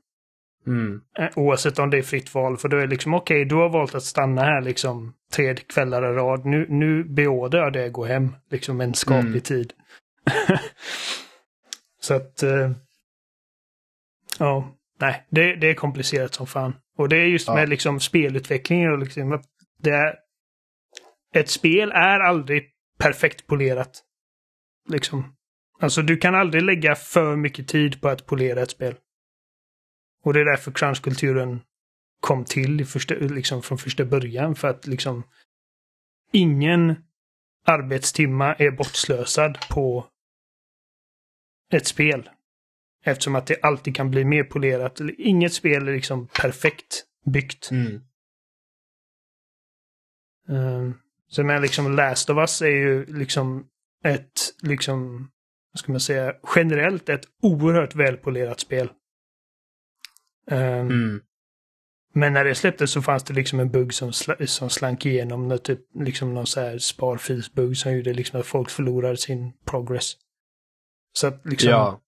Speaker 2: Mm.
Speaker 1: Eh, oavsett om det är fritt val. För då är det liksom okej, okay, du har valt att stanna här liksom tre kvällar i rad. Nu, nu beordrar jag dig att gå hem. Liksom en skaplig mm. tid. *laughs* Så att... Uh, ja, nej, det, det är komplicerat som fan. Och det är just ja. med liksom spelutvecklingen och liksom att det är... Ett spel är aldrig perfekt polerat. Liksom. Alltså du kan aldrig lägga för mycket tid på att polera ett spel. Och det är därför crunchkulturen kom till första, liksom från första början. För att liksom ingen arbetstimma är bortslösad på ett spel. Eftersom att det alltid kan bli mer polerat. Inget spel är liksom perfekt byggt.
Speaker 2: Mm.
Speaker 1: Um, så men liksom Last of Us är ju liksom ett, liksom, vad ska man säga, generellt ett oerhört välpolerat spel.
Speaker 2: Um, mm.
Speaker 1: Men när det släpptes så fanns det liksom en bugg som, sl som slank igenom. Typ, liksom någon så här sparfilsbugg som gjorde liksom att folk förlorade sin progress. Så att liksom... Ja.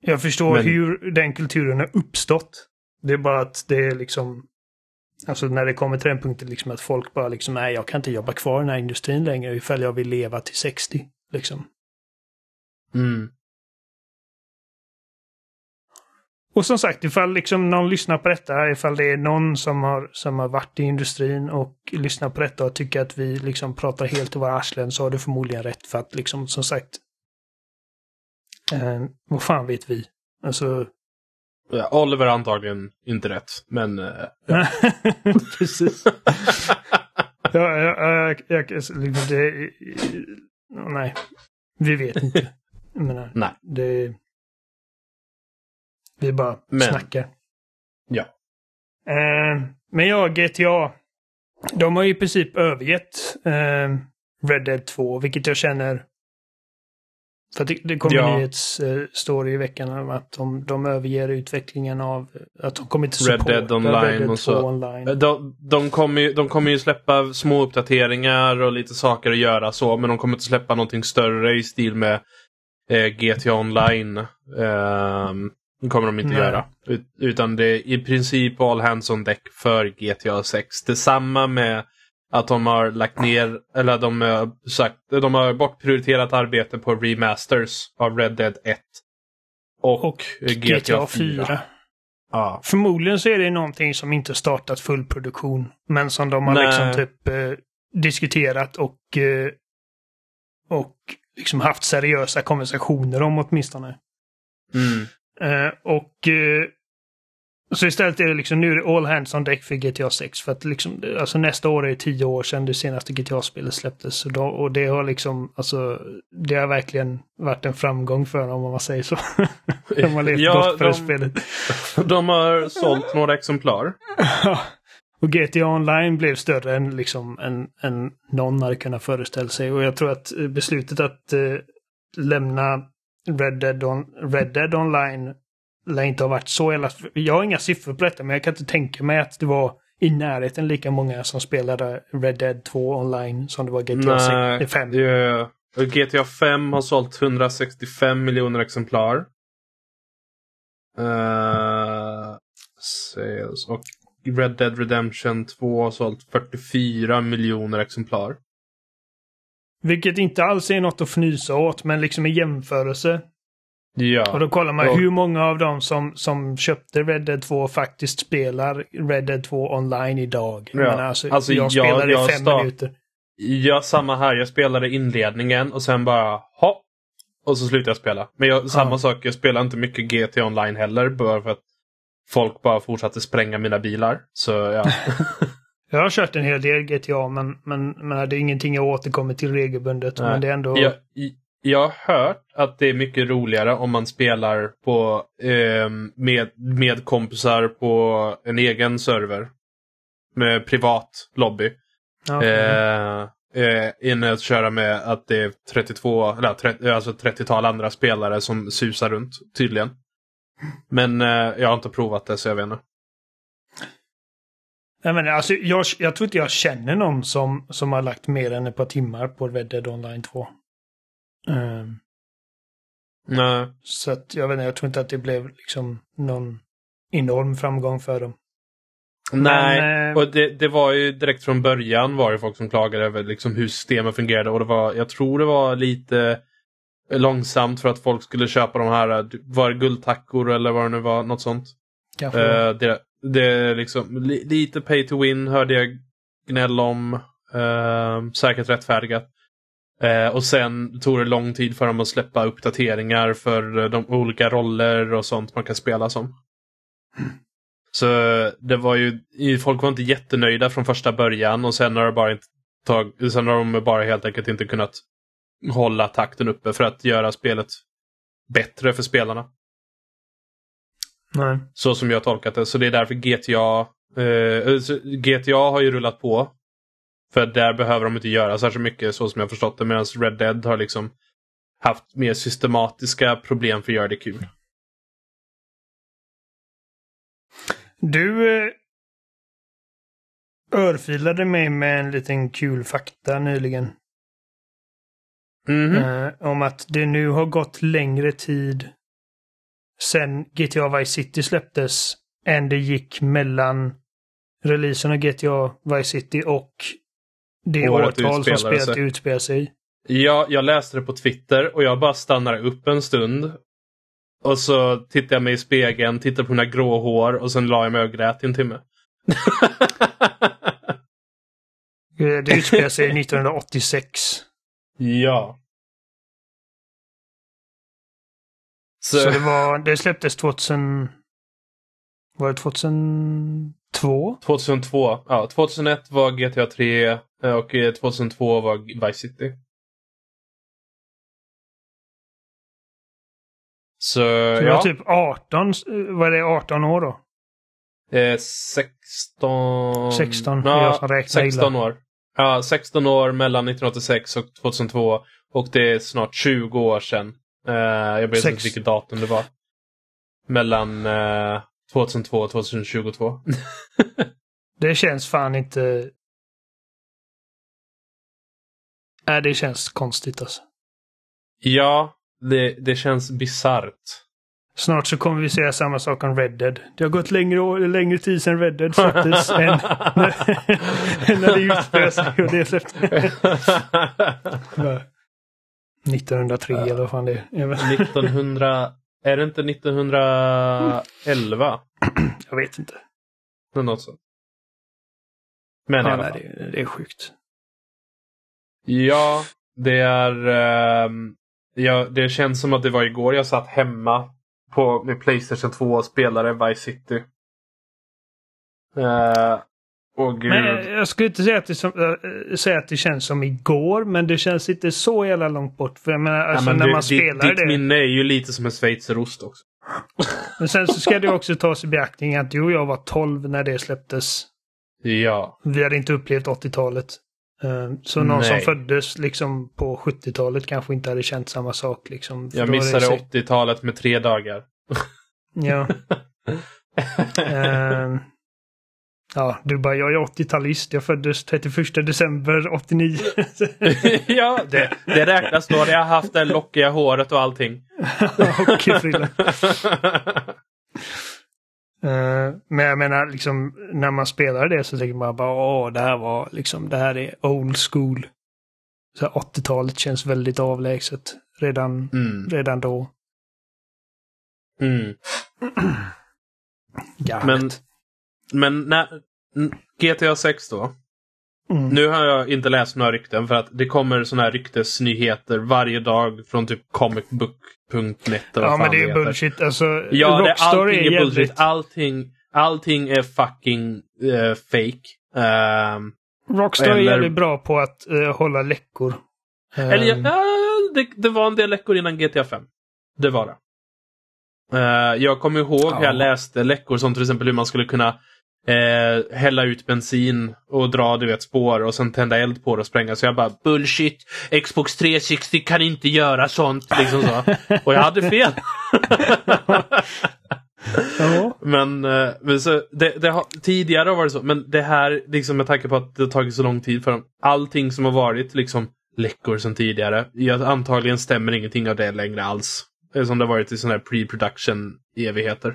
Speaker 1: Jag förstår Men... hur den kulturen har uppstått. Det är bara att det är liksom... Alltså när det kommer till den punkten liksom att folk bara liksom, nej jag kan inte jobba kvar i den här industrin längre ifall jag vill leva till 60. Liksom.
Speaker 2: Mm.
Speaker 1: Och som sagt, ifall liksom någon lyssnar på detta, ifall det är någon som har, som har varit i industrin och lyssnar på detta och tycker att vi liksom pratar helt i våra arslen så har du förmodligen rätt för att liksom som sagt. Eh, vad fan vet vi? Alltså.
Speaker 2: Oliver antagligen inte rätt, men. Eh,
Speaker 1: ja. *laughs* Precis. ja, jag, jag, jag, det, nej. Vi vet inte. Jag menar,
Speaker 2: Nej.
Speaker 1: det... Vi bara
Speaker 2: Men-
Speaker 1: snackar.
Speaker 2: Ja.
Speaker 1: Eh, men ja, GTA. De har ju i princip övergett eh, Red Dead 2, vilket jag känner... För det, det kom
Speaker 2: Ja.
Speaker 1: en nyhetsstory i veckan om att de, de överger utvecklingen av... Att de kommer inte
Speaker 2: Red
Speaker 1: supporta
Speaker 2: Dead Online
Speaker 1: Red Dead 2
Speaker 2: och så.
Speaker 1: online.
Speaker 2: De, de, kommer ju, de kommer ju släppa små uppdateringar och lite saker att göra så, men de kommer inte släppa någonting större i stil med eh, GTA Online. Det kommer de inte
Speaker 1: Nej.
Speaker 2: göra. Ut, utan det är i princip all hands on deck för GTA 6. Detsamma med att de har lagt ner, eller de har sagt, de har bortprioriterat arbete på remasters av Red Dead 1. Och,
Speaker 1: Och
Speaker 2: eh,
Speaker 1: GTA 4.
Speaker 2: Ja.
Speaker 1: Förmodligen så är det någonting som inte startat full produktion. Men som de har
Speaker 2: Nej.
Speaker 1: liksom typ eh, diskuterat och, eh, och liksom haft seriösa konversationer om åtminstone.
Speaker 2: Mm.
Speaker 1: Eh, och eh, så istället är det liksom nu är det all hands on deck för GTA 6. För att liksom, alltså nästa år är det tio år sedan det senaste GTA-spelet släpptes. Så då, och det har liksom, alltså, det har verkligen varit en framgång för dem om man säger så. *laughs* de har levt
Speaker 2: Ja,
Speaker 1: gott för
Speaker 2: de-
Speaker 1: spelet. *laughs*
Speaker 2: De har sålt några exemplar.
Speaker 1: och GTA Online blev större än, liksom, än, än någon hade kunnat föreställa sig. Och jag tror att eh, beslutet att eh, lämna Red Dead, on, Red Dead Online lär inte ha varit så jävla... Jag har inga siffror på detta, men jag kan inte tänka mig att det var i närheten lika många som spelade Red Dead 2 online som det var GTA
Speaker 2: Nej,
Speaker 1: 5.
Speaker 2: ja. Och GTA 5 har sålt 165 miljoner exemplar. Eh, sales. Och Red Dead Redemption 2 har sålt 44 miljoner exemplar.
Speaker 1: Vilket inte alls är något att fnysa åt, men liksom i jämförelse Och
Speaker 2: Ja.
Speaker 1: då kollar man
Speaker 2: Ja.
Speaker 1: hur många av dem som, som köpte Red Dead 2 faktiskt spelar Red Dead 2 online idag.
Speaker 2: Ja.
Speaker 1: Men alltså,
Speaker 2: Alltså,
Speaker 1: jag
Speaker 2: jag-
Speaker 1: spelade
Speaker 2: jag
Speaker 1: i fem
Speaker 2: start-
Speaker 1: minuter.
Speaker 2: ja, samma här. Jag spelade inledningen och sen bara hopp. Och så slutade jag spela. Men jag, samma
Speaker 1: Ja.
Speaker 2: sak, jag spelar inte mycket GTA online heller. Bara för att folk bara fortsatte spränga mina bilar. Så ja. *laughs*
Speaker 1: Jag har kört en hel del GTA, men, men, men det är ingenting jag återkommer till regelbundet.
Speaker 2: Nej.
Speaker 1: Men det är ändå...
Speaker 2: Jag, jag har hört att det är mycket roligare om man spelar på, ehm, med, med kompisar på en egen server. Med privat lobby.
Speaker 1: Ja,
Speaker 2: Eh, eh, än att köra med att det är 32, eller 30, alltså 30-tal andra spelare som susar runt tydligen. Men eh, jag har inte provat det så jag vet inte.
Speaker 1: Jag, menar, alltså, jag, jag tror inte jag känner någon som, som har lagt mer än ett par timmar på Red Dead Online 2. Ehm,
Speaker 2: Nej.
Speaker 1: så att jag vet inte, jag tror inte att det blev liksom någon enorm framgång för dem.
Speaker 2: Nej,
Speaker 1: Men, eh,
Speaker 2: och det, det var ju direkt från början var det folk som klagade över liksom hur systemet fungerade och det var, jag tror det var lite långsamt för att folk skulle köpa de här, var det guldtackor eller vad det nu var, något sånt.
Speaker 1: Kanske.
Speaker 2: Eh, det, det är liksom li, lite pay to win hörde jag gnäll om. Uh, säkert rättfärdigat. Eh, och sen tog det lång tid för dem att släppa uppdateringar för eh, de olika roller och sånt man kan spela som. Så det var ju, folk var inte jättenöjda från första början och sen har det bara inte tag, sen har de bara helt enkelt inte kunnat hålla takten uppe för att göra spelet bättre för spelarna.
Speaker 1: Nej.
Speaker 2: Så som jag tolkat det. Så det är därför GTA... Eh, så GTA har ju rullat på. För där behöver de inte göra särskilt mycket så som jag förstått det. Medan Red Dead har liksom haft mer systematiska problem för att göra det kul.
Speaker 1: Du eh, örfilade mig med en liten kul fakta nyligen.
Speaker 2: Mhm.
Speaker 1: Eh, om att det nu har gått längre tid sen GTA Vice City släpptes än det gick mellan releasen av GTA Vice City och det
Speaker 2: Året
Speaker 1: årtal som spelet
Speaker 2: sig.
Speaker 1: utspelar sig.
Speaker 2: Ja, jag läste det på Twitter och jag bara stannade upp en stund. Och så tittade jag mig i spegeln, tittade på mina grå hår och sen la jag mig och grät i en timme. *laughs*
Speaker 1: Det utspelar sig 1986.
Speaker 2: ja. Så,
Speaker 1: Så det var, det släpptes 2000... Var det 2002?
Speaker 2: 2002. Ja, 2001 var GTA 3 eh, och eh, 2002 var Vice City. Så,
Speaker 1: Så
Speaker 2: ja.
Speaker 1: var typ 18, vad är det, 18 år då?
Speaker 2: Eh, 16...
Speaker 1: 16, jag
Speaker 2: Ja,
Speaker 1: räknar
Speaker 2: 16
Speaker 1: illa.
Speaker 2: år. Ja, 16 år mellan 1986 och 2002. Och det är snart 20 år sedan. Eh, jag vet inte vilket datum det var. Mellan eh, 2002 och 2022. *laughs*
Speaker 1: Det känns fan inte... Nej, det känns konstigt alltså.
Speaker 2: ja, det, det känns bisarrt.
Speaker 1: Snart så kommer vi säga samma sak om Red Dead. Det har gått längre, längre tid sedan Red Dead släpptes *laughs* än när, *laughs* än när det utspelade sig och det släpptes. *laughs* 1903 eller vad fan det är. Jag vet,
Speaker 2: 1900... Är det inte 1911?
Speaker 1: jag vet inte.
Speaker 2: Något sånt. Men
Speaker 1: Ja, nej, det, det är sjukt.
Speaker 2: Ja, det är... ehm, ja, det känns som att det var igår jag satt hemma på, med Playstation 2 och spelade Vice City. Uh, och gud.
Speaker 1: Men jag, jag skulle inte säga att, det som, äh, säga att det känns som igår, men det känns inte så jävla långt bort. För jag menar,
Speaker 2: ja,
Speaker 1: alltså,
Speaker 2: men
Speaker 1: när
Speaker 2: du,
Speaker 1: man
Speaker 2: ditt,
Speaker 1: spelar
Speaker 2: ditt
Speaker 1: det.
Speaker 2: minne är ju lite som en schweizerost också. *laughs*
Speaker 1: Men sen så ska det också tas i beaktning att du och jag var 12 när det släpptes.
Speaker 2: Ja.
Speaker 1: Vi hade inte upplevt 80-talet. Eh, Så någon som
Speaker 2: Nej.
Speaker 1: föddes liksom på 70-talet kanske inte hade känt samma sak. Liksom.
Speaker 2: Jag
Speaker 1: det
Speaker 2: missade
Speaker 1: sett-
Speaker 2: 80-talet med tre dagar.
Speaker 1: Ja. *laughs* Eh, ja, du bara, jag är 80-talist. Jag föddes 31 december 89. *laughs*
Speaker 2: ja, det, det räknas då. Jag har haft det lockiga håret och allting. *laughs*
Speaker 1: och. Eh, men jag menar, liksom, när man spelar det så tänker man bara åh, det här var liksom, det här är old school. Så här 80-talet känns väldigt avlägset redan,
Speaker 2: Mm.
Speaker 1: redan då.
Speaker 2: Mm. *clears throat* Men, men när, GTA 6 då.
Speaker 1: Mm.
Speaker 2: Nu har jag inte läst några rykten för att det kommer såna här ryktesnyheter varje dag från typ comicbook.net
Speaker 1: Ja, men det är bullshit. Alltså,
Speaker 2: Ja, allting är,
Speaker 1: är
Speaker 2: bullshit.
Speaker 1: jävligt...
Speaker 2: Allting, allting är fucking eh, fake. Ehm,
Speaker 1: Rockstar är
Speaker 2: eller-
Speaker 1: jävligt bra på att eh, hålla läckor.
Speaker 2: Eller ja,
Speaker 1: Ehm,
Speaker 2: ja, det, det var en del läckor innan GTA 5. Det var det. Eh, jag kommer ihåg hur
Speaker 1: Ja.
Speaker 2: jag läste läckor som till exempel hur man skulle kunna eh, hälla ut bensin och dra du vet, spår och sen tända eld på det och spränga. Så jag bara bullshit, Xbox 360 kan inte göra sånt. Liksom så. *laughs* Och jag hade fel.
Speaker 1: ja.
Speaker 2: Men, eh, men så, det, det har, tidigare har varit så, men det här, liksom med tanke på att det har tagit så lång tid för dem. Allting som har varit liksom läckor som tidigare. Ja, antagligen stämmer ingenting av det längre alls. Som det har varit i sådana här pre-production evigheter.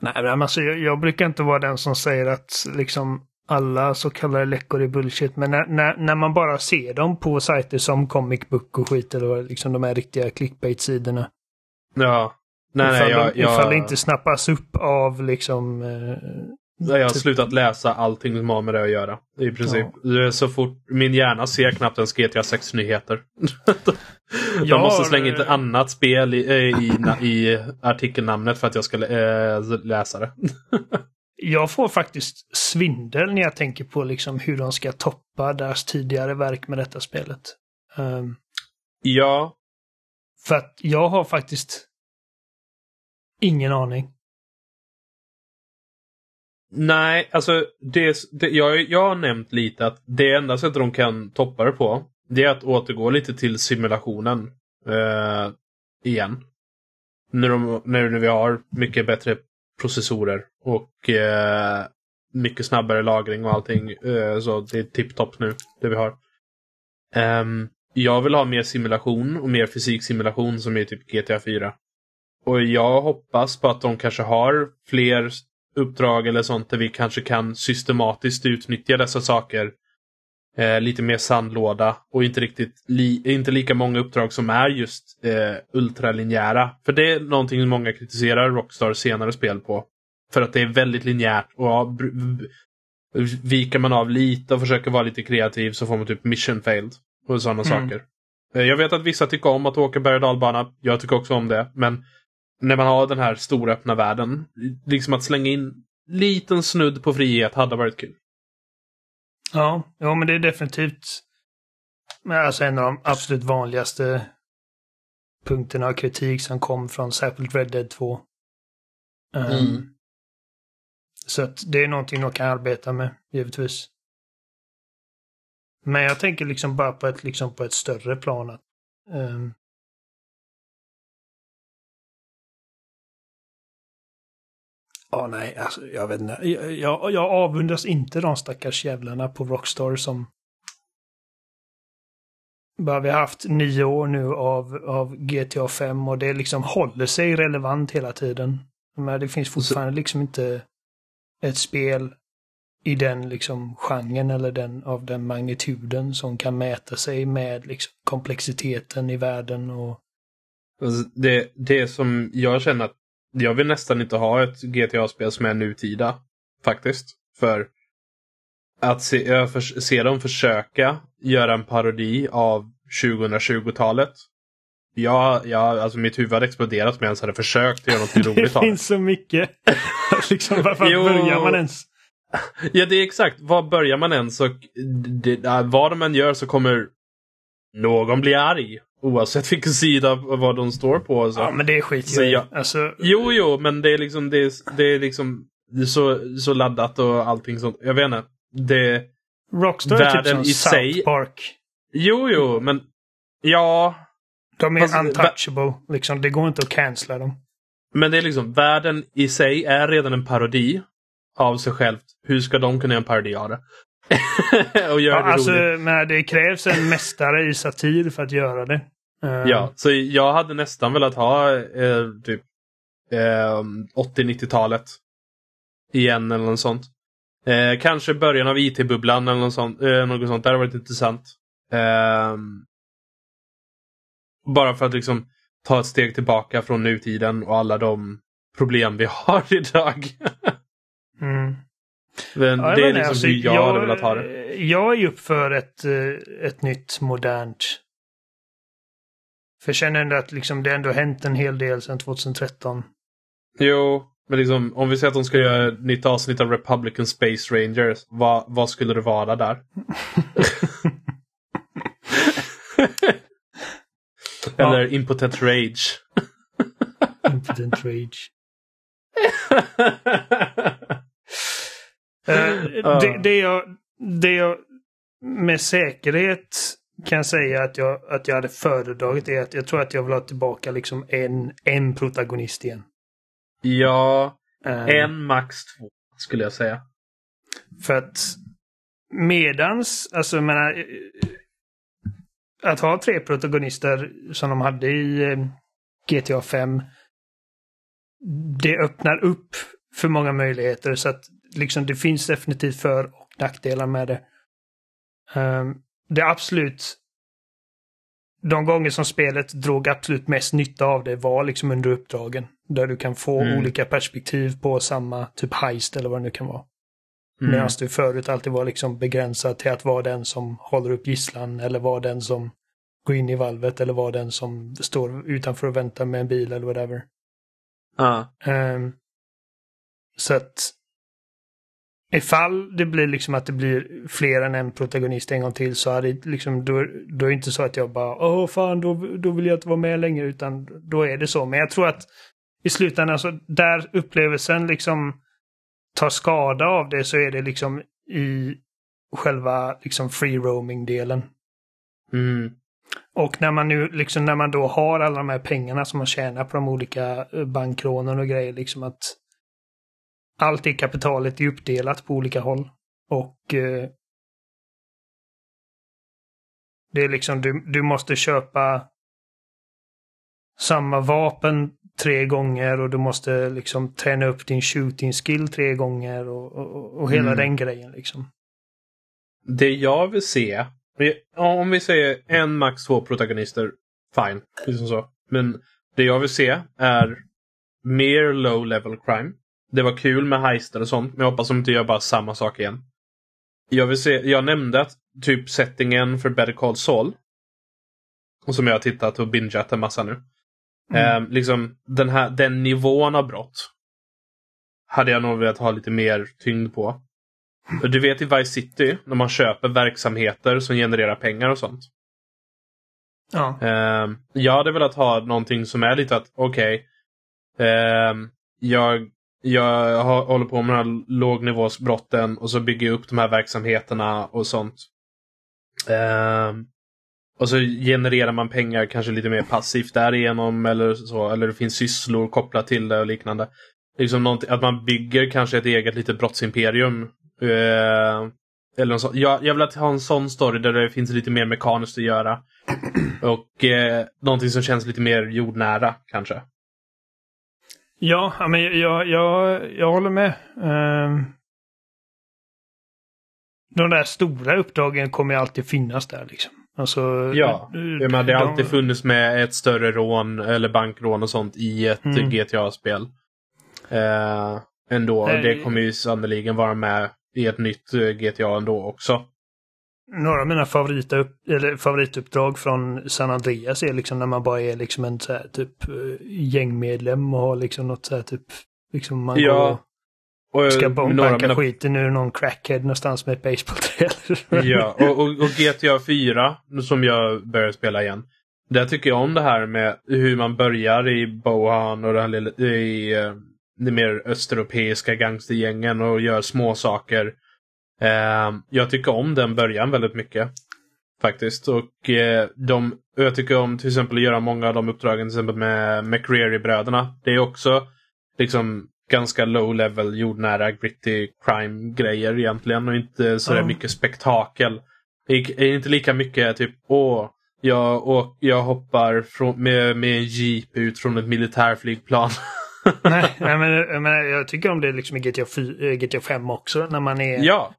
Speaker 1: Nej, men alltså, jag, jag brukar inte vara den som säger att liksom alla så kallade läckor är bullshit. Men när, när, när man bara ser dem på sajter som Comic Book och skit eller liksom de här riktiga clickbait-sidorna.
Speaker 2: Ja. Nej, nej,
Speaker 1: ifall,
Speaker 2: jag,
Speaker 1: de, ifall det
Speaker 2: jag,
Speaker 1: inte snappas upp av liksom... Eh,
Speaker 2: jag har
Speaker 1: typ-
Speaker 2: slutat läsa allting som har med det att göra. I princip. Är Så fort, min hjärna ser knappt ens GTA 6-nyheter.
Speaker 1: Jag *laughs*
Speaker 2: Jag måste slänga in ett annat spel i, eh, i, na- i artikelnamnet för att jag ska eh, läsa det. *laughs*
Speaker 1: Jag får faktiskt svindel när jag tänker på liksom hur de ska toppa deras tidigare verk med detta spelet. Ehm,
Speaker 2: Ja,
Speaker 1: för att jag har faktiskt ingen aning.
Speaker 2: Nej, alltså det, det, jag, jag har nämnt lite att det enda sättet de kan toppa det på det är att återgå lite till simulationen eh, igen. När, de, när vi har mycket bättre processorer och eh, mycket snabbare lagring och allting. Eh, så det är tipptopp nu, det vi har. Ehm, jag vill ha mer simulation och mer fysiksimulation som är typ GTA 4. Och jag hoppas på att de kanske har fler uppdrag eller sånt där vi kanske kan systematiskt utnyttja dessa saker. Eh, lite mer sandlåda och inte riktigt li inte lika många uppdrag som är just eh, ultralinjära. För det är någonting många kritiserar Rockstar senare spel på. För att det är väldigt linjärt och ja, viker man av lite och försöker vara lite kreativ så får man typ mission failed och sådana
Speaker 1: Mm.
Speaker 2: saker. Eh, Jag vet att vissa tycker om att åka berg och dalbana. Jag tycker också om det. Men när man har den här stora öppna världen, liksom att slänga in liten snudd på frihet hade varit kul.
Speaker 1: Ja, ja men det är definitivt alltså en av de absolut vanligaste punkterna av kritik som kom från särskilt Red Dead 2. Um,
Speaker 2: Mm.
Speaker 1: Så att det är någonting de kan arbeta med, givetvis. Men jag tänker liksom bara på ett, liksom på ett större plan. Att, ehm, Ja, nej, alltså jag vet inte. Jag, jag, jag avundas inte de stackars jävlarna på Rockstar som... Bara vi har haft nio år nu av, av GTA 5 och det liksom håller sig relevant hela tiden. Men det finns fortfarande liksom inte ett spel i den liksom genren eller den av den magnituden som kan mäta sig med liksom komplexiteten i världen och
Speaker 2: Alltså, Det, det som jag känner att jag vill nästan inte ha ett GTA-spel som är nutida. Faktiskt. För att se, för, se dem försöka göra en parodi av 2020-talet. Ja, ja, alltså mitt huvud hade exploderat om jag ens hade försökt göra något *laughs*
Speaker 1: det
Speaker 2: roligt av det.
Speaker 1: finns så mycket. *laughs* liksom, varför
Speaker 2: Jo.
Speaker 1: börjar man ens?
Speaker 2: Ja, det är exakt. Var börjar man ens? Och det, vad de än gör så kommer någon bli arg. Oavsett vilken sida vad de står på. och Så.
Speaker 1: Ja, men det är skit
Speaker 2: Så jag-
Speaker 1: Alltså,
Speaker 2: Jo, jo, men det är liksom, det är, det är liksom så, så laddat och allting sånt. Jag vet inte. Det,
Speaker 1: Rockstar är typ som
Speaker 2: i
Speaker 1: South
Speaker 2: sig-
Speaker 1: Park.
Speaker 2: jo, jo, men ja.
Speaker 1: De är
Speaker 2: Fast-
Speaker 1: untouchable. Liksom, det går inte att cancella dem.
Speaker 2: Men det är liksom, världen i sig är redan en parodi av sig självt. Hur ska de kunna göra en parodi av det? *laughs* och göra
Speaker 1: Ja,
Speaker 2: det
Speaker 1: alltså,
Speaker 2: roligt.
Speaker 1: men det krävs en mästare i satir för att göra det. Eh,
Speaker 2: Ja, så jag hade nästan velat ha eh, typ eh, 80-90-talet igen eller något sånt. Eh, kanske början av IT-bubblan eller något sånt. Eh, något sånt. Det hade varit intressant. Eh, bara för att liksom ta ett steg tillbaka från nutiden och alla de problem vi *laughs* har idag.
Speaker 1: Mm.
Speaker 2: Men
Speaker 1: Ja, jag
Speaker 2: det är liksom
Speaker 1: alltså,
Speaker 2: hur jag, hade velat ha det.
Speaker 1: Jag är ju upp för ett, eh, ett nytt modernt. För jag känner ändå att liksom det ändå hänt en hel del sedan 2013.
Speaker 2: Jo, men liksom om vi säger att de ska göra ett nytt avsnitt av Republican Space Rangers. Vad, vad skulle det vara där? *laughs* Eller Impotent Rage.
Speaker 1: Impotent Rage. *laughs* Eh, det, det, jag, det jag med säkerhet kan säga att jag, att jag hade föredragit är att jag tror att jag vill ha tillbaka liksom en, en protagonist igen.
Speaker 2: ja,
Speaker 1: Eh,
Speaker 2: en max två skulle jag säga.
Speaker 1: För att medans, alltså jag menar, eh, att ha tre protagonister som de hade i GTA 5. Det öppnar upp för många möjligheter så att liksom det finns definitivt för och nackdelar med det. Ehm, det absolut de gånger som spelet drog absolut mest nytta av det var liksom under uppdragen. Där du kan få
Speaker 2: Mm.
Speaker 1: olika perspektiv på samma typ heist eller vad det nu kan vara.
Speaker 2: Mm.
Speaker 1: Medan du förut alltid var liksom begränsad till att vara den som håller upp gisslan eller vara den som går in i valvet eller vara den som står utanför och väntar med en bil eller whatever.
Speaker 2: Ja.
Speaker 1: Ehm, så att ifall det blir liksom att det blir fler än en protagonist en gång till så är det liksom, då, då är det inte så att jag bara åh fan då, då vill jag inte vara med längre utan då är det så. Men jag tror att i slutändan så där upplevelsen liksom tar skada av det så är det liksom i själva liksom free roaming delen.
Speaker 2: Mm.
Speaker 1: Och när man nu liksom när man då har alla de här pengarna som man tjänar på de olika eh, bankrånen och grejer liksom att allt det kapitalet är uppdelat på olika håll. Och eh, det är liksom du, du måste köpa samma vapen tre gånger och du måste liksom träna upp din shooting skill tre gånger och, och, och hela
Speaker 2: Mm.
Speaker 1: den grejen liksom.
Speaker 2: Det jag vill se, om vi säger en max två protagonister, fine. Liksom så. Men det jag vill se är mer low level crime. Det var kul med heister och sånt, men jag hoppas de inte gör bara samma sak igen. Jag vill se, jag nämnde att typ settingen för Better Call Saul, och som jag har tittat och bingeat en massa nu.
Speaker 1: Mm.
Speaker 2: Eh, liksom den, här, den nivån av brott hade jag nog velat ha lite mer tyngd på. Du vet i Vice City, när man köper verksamheter som genererar pengar och sånt.
Speaker 1: Ja.
Speaker 2: Uh, jag hade velat ha någonting som är lite att, okej, okay, uh, jag, jag håller på med de här lågnivåsbrotten och så bygger jag upp de här verksamheterna och sånt. Eh, och så genererar man pengar kanske lite mer passivt därigenom eller så. Eller det finns sysslor kopplat till det och liknande. Liksom att man bygger kanske ett eget litet brottsimperium. Eh, eller så. jag, jag vill ha en sån story där det finns lite mer mekaniskt att göra. Och eh, någonting som känns lite mer jordnära kanske.
Speaker 1: Ja, men jag, jag, jag håller med. Um, de där stora uppdragen kommer alltid finnas där liksom. Alltså,
Speaker 2: ja, menar, det har de... alltid funnits med ett större rån eller bankrån och sånt i ett mm. GTA-spel. Eh, ändå. Nej. Det kommer ju sannoliken vara med i ett nytt eh, GTA ändå också.
Speaker 1: Några av mina favoritupp, eller favorituppdrag från San Andreas är liksom när man bara är liksom en så här, typ eh, gängmedlem och har liksom något så här typ liksom man ja. går och ska banka mina... skiten ur någon crackhead någonstans med ett basebollträ. *laughs*
Speaker 2: ja, och, och, och, GTA 4 som jag börjar spela igen. Där tycker jag om det här med hur man börjar i Bohan och den lilla, i uh, de mer östeuropeiska gangstergängen och gör små saker. Uh, jag tycker om den början väldigt mycket. Faktiskt. Och uh, de, jag tycker om till exempel att göra många av de uppdragen till exempel med McCreary-bröderna. Det är också liksom ganska low level jordnära gritty crime grejer egentligen och inte så mm. mycket spektakel. Det är inte lika mycket typ åh, jag, och jag hoppar från, med, med en jeep ut från ett militärflygplan. *laughs* *laughs*
Speaker 1: nej, nej men, men jag tycker om det liksom i GTA, 4, GTA 5 också. När man är,
Speaker 2: ja.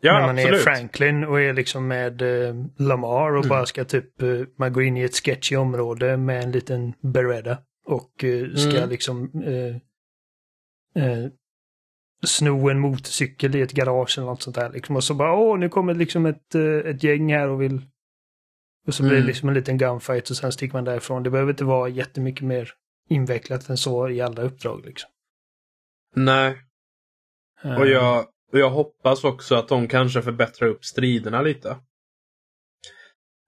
Speaker 2: Ja,
Speaker 1: när man
Speaker 2: absolut.
Speaker 1: är Franklin och är liksom med uh, Lamar och mm. bara ska typ, uh, man går in i ett sketchy område med en liten Beretta. Och uh, ska mm. liksom eh, sno en motorcykel i ett garage eller något sånt där. Liksom. Och så bara, åh, nu kommer liksom ett, eh, ett gäng här och vill... Och så blir det mm. liksom en liten gunfight och sen sticker man därifrån. Det behöver inte vara jättemycket mer invecklat än så i alla uppdrag liksom.
Speaker 2: Nej. Och jag, och jag hoppas också att de kanske förbättrar upp striderna lite.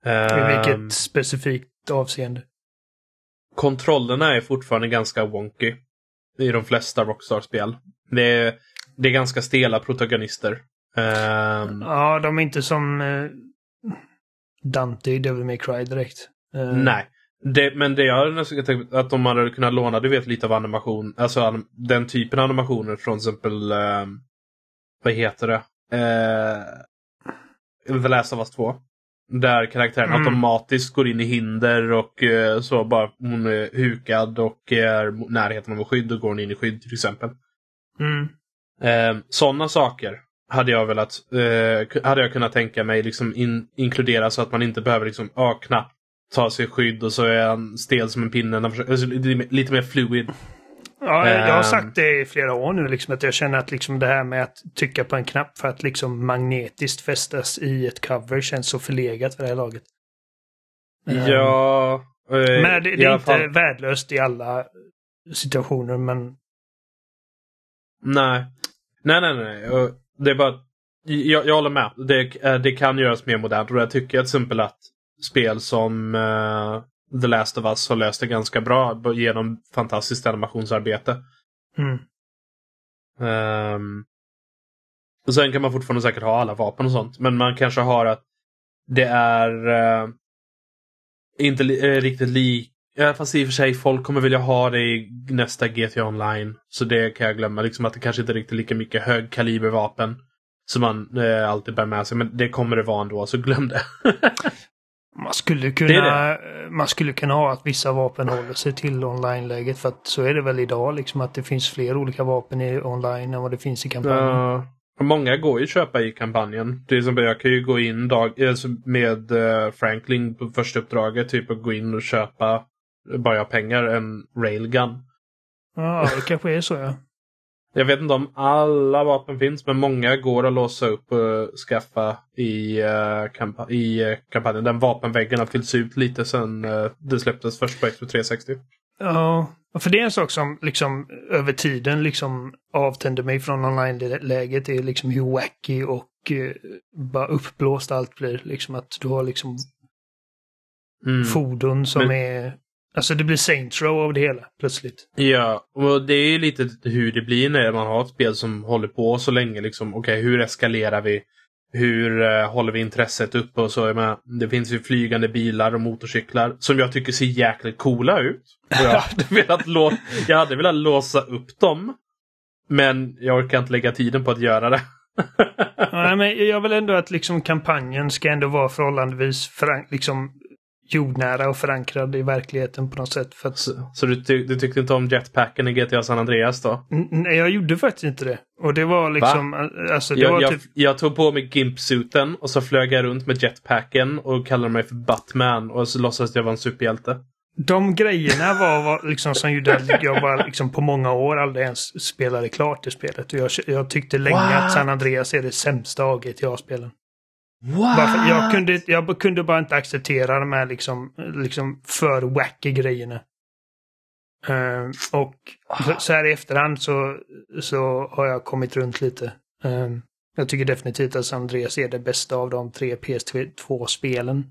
Speaker 1: I vilket um, specifikt avseende?
Speaker 2: Kontrollerna är fortfarande ganska wonky i de flesta Rockstar-spel. Det är, det är ganska stela protagonister. Um,
Speaker 1: ja, de är inte som uh, Dante i Devil May Cry direkt.
Speaker 2: Uh, nej. Det, men det jag nästan tänkt att de hade kunnat låna, du vet lite av animation, alltså den typen av animationer från exempel, uh, vad heter det? Uh, The Last of Us 2. Där karaktären mm. automatiskt går in i hinder och eh, så bara hon är hukad och är närheten av skydd och går hon in i skydd till exempel.
Speaker 1: Mm.
Speaker 2: Eh, Sådana saker hade jag velat, eh, hade jag kunnat tänka mig liksom in, inkludera så att man inte behöver liksom, ah, knappt ta sig skydd och så är han stel som en pinne. Alltså, lite mer fluid.
Speaker 1: Ja, jag har ehm. sagt det i flera år nu, liksom, att jag känner att liksom det här med att trycka på en knapp för att liksom magnetiskt fästas i ett cover känns så förlegat för det här laget.
Speaker 2: Ja.
Speaker 1: Um, men det, det är inte fall... värdelöst i alla situationer, men...
Speaker 2: Nej. Nej, nej, nej. Det är bara... Jag, jag håller med. Det, eh, det kan göras mer modernt och jag tycker till exempel att spel som uh, The Last of Us har löst det ganska bra genom fantastiskt animationsarbete.
Speaker 1: Mm.
Speaker 2: Um, och sen kan man fortfarande säkert ha alla vapen och sånt. Men man kanske har att det är uh, inte li uh, riktigt lik Ja, fast i och för sig, folk kommer vilja ha det i nästa GTA Online. Så det kan jag glömma. Liksom att det kanske inte är riktigt lika mycket högkalibervapen som man eh, alltid bär med sig. Men det kommer det vara ändå, så glöm det. *laughs*
Speaker 1: Man skulle kunna, det det. man skulle kunna ha att vissa vapen håller sig till online-läget för att så är det väl idag liksom att det finns fler olika vapen i online än vad det finns i kampanjen. Ja,
Speaker 2: många går ju att köpa i kampanjen. Till exempel jag kan ju gå in dag, alltså med eh, Franklin på första uppdraget typ och gå in och köpa bara jag har pengar en railgun.
Speaker 1: Ja, det kanske är så ja.
Speaker 2: Jag vet inte om alla vapen finns, men många går att låsa upp och skaffa i, uh, kampa i uh, kampanjen. Den vapenväggen har fyllts ut lite sedan uh, det släpptes först på Xbox 360.
Speaker 1: Ja, för det är en sak som liksom över tiden liksom avtänder mig från online-läget. Det är liksom hur wacky och bara uppblåst allt blir. Liksom att du har liksom mm. fordon som Men... är... Alltså det blir Saints Row av det hela plötsligt.
Speaker 2: Ja, och det är ju lite hur det blir när man har ett spel som håller på så länge. Liksom, Okej, okay, hur eskalerar vi? Hur uh, håller vi intresset uppe och så? Menar, det finns ju flygande bilar och motorcyklar som jag tycker ser jäkligt coola ut. Och jag, *laughs* hade velat jag hade velat låsa upp dem. Men jag orkar inte lägga tiden på att göra det. *laughs*
Speaker 1: Nej, men jag vill ändå att liksom kampanjen ska ändå vara förhållandevis förank liksom jordnära och förankrad i verkligheten på något sätt. För att...
Speaker 2: Så, så du, ty du, tyckte inte om jetpacken i GTA San Andreas då?
Speaker 1: Nej, jag gjorde faktiskt inte det. Och det var liksom... Va? Alltså, det
Speaker 2: jag,
Speaker 1: var
Speaker 2: jag,
Speaker 1: typ...
Speaker 2: jag tog på mig gimpsuiten och så flög jag runt med jetpacken och kallade mig för Batman och så låtsades jag vara en superhjälte.
Speaker 1: De grejerna var, var liksom som gjorde att jag bara liksom på många år aldrig ens spelade klart det spelet. Och jag, jag tyckte länge What? att San Andreas är det sämsta av GTA-spelen. Jag kunde, jag kunde bara inte acceptera de här liksom, liksom för wacky grejerna. Uh, och så, så, här i efterhand så, så har jag kommit runt lite. Uh, jag tycker definitivt att San Andreas är det bästa av de tre PS2-spelen.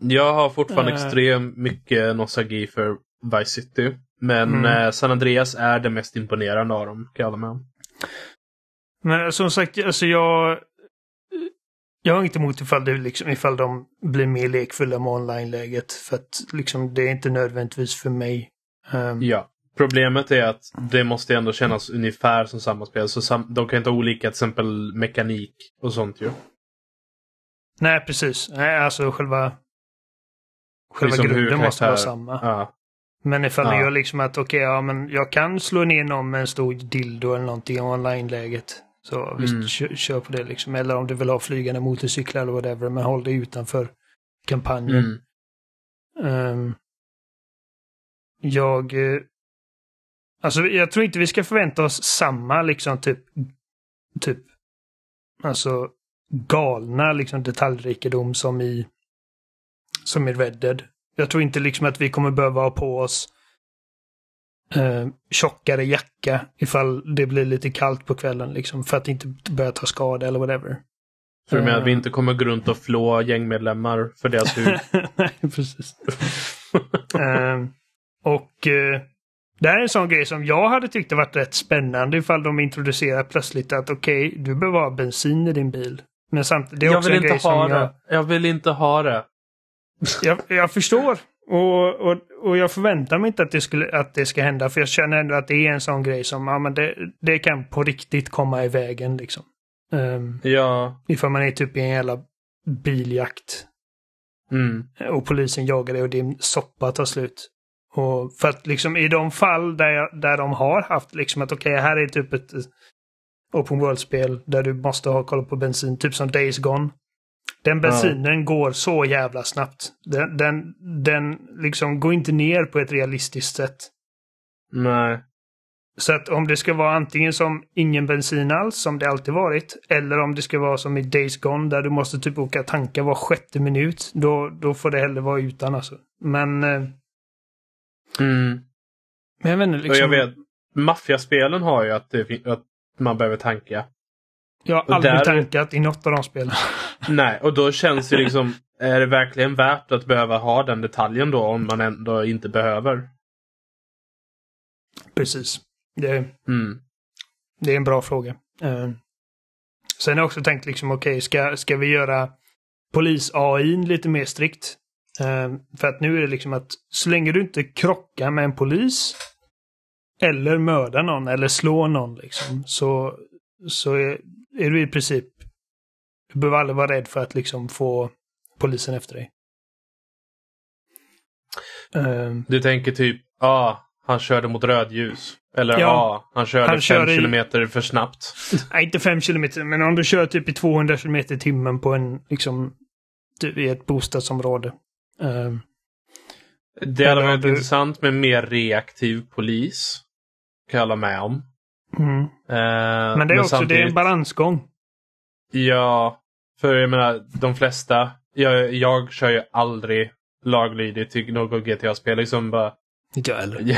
Speaker 2: Jag har fortfarande uh, extremt mycket nostalgi för Vice City. Men mm. San Andreas är det mest imponerande av dem, kan jag hålla med om.
Speaker 1: Men som sagt, alltså jag jag har inget emot ifall, det liksom, ifall de blir mer lekfulla med online-läget. För att liksom, det är inte nödvändigtvis för mig.
Speaker 2: Um, ja. Problemet är att det måste ändå kännas ungefär som samma spel. Så sam de kan inte ha olika till exempel mekanik och sånt ju.
Speaker 1: Nej, precis. Nej, alltså själva... Själva liksom grunden måste vara samma. Ja. Men ifall ja. det gör liksom att okej, okay, ja men jag kan slå ner någon med en stor dildo eller någonting i online-läget. Så visst, mm. kör, kör, på det liksom. Eller om du vill ha flygande motorcyklar eller whatever, men håll dig utanför kampanjen. Mm. Um, jag... Eh, alltså jag tror inte vi ska förvänta oss samma liksom typ... Typ... Alltså galna liksom detaljrikedom som i... Som i Red Dead. Jag tror inte liksom att vi kommer behöva ha på oss eh, tjockare jacka ifall det blir lite kallt på kvällen liksom för att inte börja ta skada eller whatever.
Speaker 2: För du menar att vi eh. inte kommer gå runt och flå gängmedlemmar för deras hud? *laughs*
Speaker 1: Nej, precis. eh, och eh, det här är en sån grej som jag hade tyckt det varit rätt spännande ifall de introducerar plötsligt att okej, okay, du behöver ha bensin i din bil. Men samtidigt, det är också
Speaker 2: jag vill
Speaker 1: en
Speaker 2: inte
Speaker 1: grej
Speaker 2: ha
Speaker 1: som
Speaker 2: det. Jag... jag vill inte ha det.
Speaker 1: jag, jag förstår. Och, och, och jag förväntar mig inte att det, skulle, att det ska hända för jag känner ändå att det är en sån grej som ja, men det, det kan på riktigt komma i vägen. Liksom. Um,
Speaker 2: ja.
Speaker 1: Ifall man är typ i en jävla biljakt.
Speaker 2: Mm.
Speaker 1: Och polisen jagar dig och din soppa tar slut. Och för att liksom i de fall där, jag, där de har haft liksom att okej, okay, här är typ ett open world-spel där du måste ha koll på bensin, typ som Days Gone. Den bensinen ja. går så jävla snabbt. Den, den, den liksom går inte ner på ett realistiskt sätt.
Speaker 2: Nej.
Speaker 1: Så att om det ska vara antingen som ingen bensin alls, som det alltid varit, eller om det ska vara som i Days Gone där du måste typ åka tanka var sjätte minut, då, då får det hellre vara utan alltså. Men... Eh,
Speaker 2: mm.
Speaker 1: Men jag vet inte, liksom...
Speaker 2: Jag vet, maffiaspelen har ju att, att man behöver tanka.
Speaker 1: Jag har aldrig där... tankat i något av de spelen. *laughs*
Speaker 2: Nej, och då känns det liksom, är det verkligen värt att behöva ha den detaljen då om man ändå inte behöver?
Speaker 1: Precis. Det,
Speaker 2: mm.
Speaker 1: det är en bra fråga. Uh, sen har jag också tänkt liksom, okej, okay, ska, ska vi göra polis-AI lite mer strikt? Uh, för att nu är det liksom att så länge du inte krockar med en polis eller mördar någon eller slår någon liksom, så, så är, är du i princip... Du behöver aldrig vara rädd för att liksom få polisen efter dig.
Speaker 2: Uh, du tänker typ, ja, ah, han körde mot rödljus. Eller ja, ah, han körde han fem kilometer för snabbt. *laughs*
Speaker 1: Nej, inte fem kilometer, men om du kör typ i 200 kilometer i timmen på en, liksom, i ett bostadsområde. Uh,
Speaker 2: det hade varit du... intressant med mer reaktiv polis. Kan jag hålla med om.
Speaker 1: Mm. Eh, men det är men också samtidigt... det är en balansgång.
Speaker 2: Ja, för jag menar de flesta. Jag, jag kör ju aldrig laglydigt till något GTA-spel. Liksom bara...
Speaker 1: Inte jag heller. *laughs*